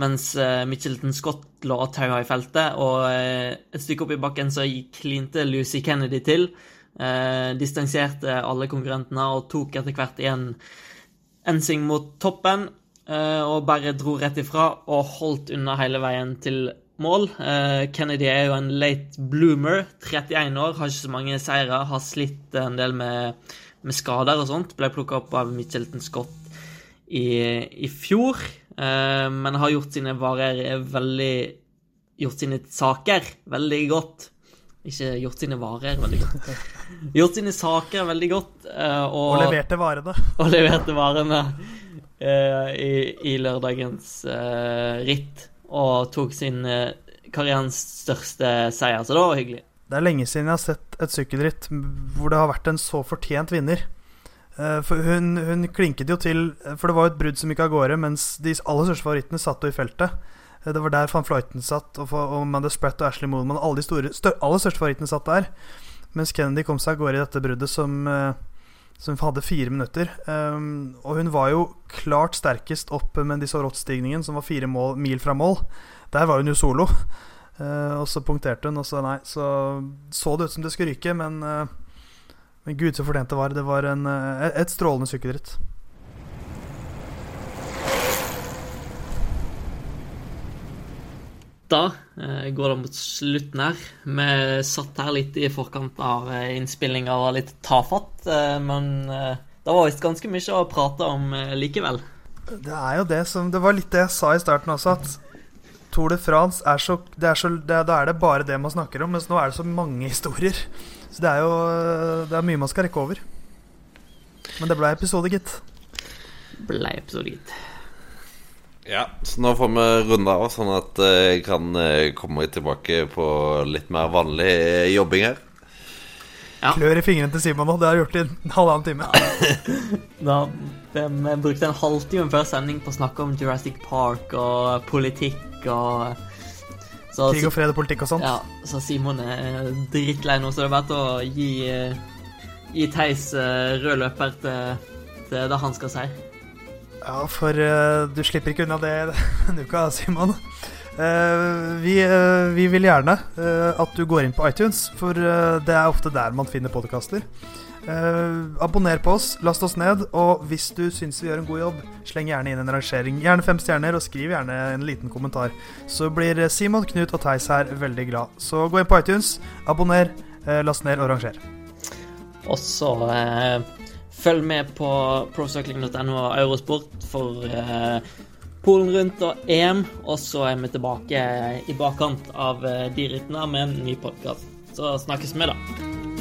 Mens eh, Mitchelton Scott lå og taua i feltet, og eh, et stykke opp i bakken så klinte Lucy Kennedy til. Eh, distanserte alle konkurrentene og tok etter hvert igjen Ensing mot toppen eh, og bare dro rett ifra og holdt unna hele veien til mål. Eh, Kennedy er jo en late bloomer, 31 år, har ikke så mange seire, har slitt en del med, med skader og sånt. Ble plukka opp av Mitchelton Scott i, i fjor, eh, men har gjort sine varer veldig Gjort sine saker veldig godt. Ikke gjort sine varer veldig godt. Gjort sine saker veldig godt. Uh, og, og, leverte varene. Og leverte varene uh, i, i, lørdagens uh, ritt. Og tok sin karrierens største seier, så det var hyggelig. Det er lenge siden jeg har sett et sykkelritt hvor det har vært en så fortjent vinner. For hun, hun klinket jo til For det var jo et brudd som gikk av gårde, mens de aller største favorittene satt jo i feltet. Det var der van Fluiten satt, og, og Amanda Spratt og Ashley Moonman. Alle de store, stør, aller største favorittene satt der. Mens Kennedy kom seg av gårde i dette bruddet som, uh, som hadde fire minutter. Um, og hun var jo klart sterkest opp med disse råttstigningen, som var fire mål, mil fra mål. Der var hun jo solo. Uh, og så punkterte hun, og så nei. Så så det ut som det skulle ryke, men, uh, men gud så fortjent det var. Det var en, et strålende sykkelritt. Da eh, går det mot slutten her. Vi satt her litt i forkant av eh, innspillinga og var litt tafatt, eh, men det var visst ganske mye å prate om likevel. Det er jo det som Det var litt det jeg sa i starten også, at Tour de France er så, det er så det, Da er det bare det man snakker om, mens nå er det så mange historier. Så det er jo Det er mye man skal rekke over. Men det ble episode, gitt. Ble episode, gitt. Ja, så nå får vi runde av, sånn at jeg kan eh, komme tilbake på litt mer vanlig eh, jobbing her. Ja. Klør i fingrene til Simon nå. Det har jeg gjort i en halvannen time. Da, vi, vi brukte en halvtime før sending på å snakke om Jurassic Park og politikk og så, Krig og fred og politikk og sånt. Ja, så Simon er drittlei nå, så det er bare til å gi, eh, gi Theis eh, rød løper til, til det han skal si. Ja, for uh, du slipper ikke unna det denne uka, Simon. Uh, vi, uh, vi vil gjerne at du går inn på iTunes, for det er ofte der man finner podkaster. abonner på oss, last oss ned, og hvis du syns vi gjør en god jobb, sleng gjerne inn en rangering. Gjerne fem stjerner, og skriv gjerne en liten kommentar. Så blir Simon, Knut og Theis her veldig glad. Så gå inn på iTunes, abonner, last ned og ranger. Og så følg med på procycling.no og Eurosport for eh, Polen rundt og EM. Og så er vi tilbake i bakkant av eh, de rittene med en ny podkast. Så snakkes vi, da.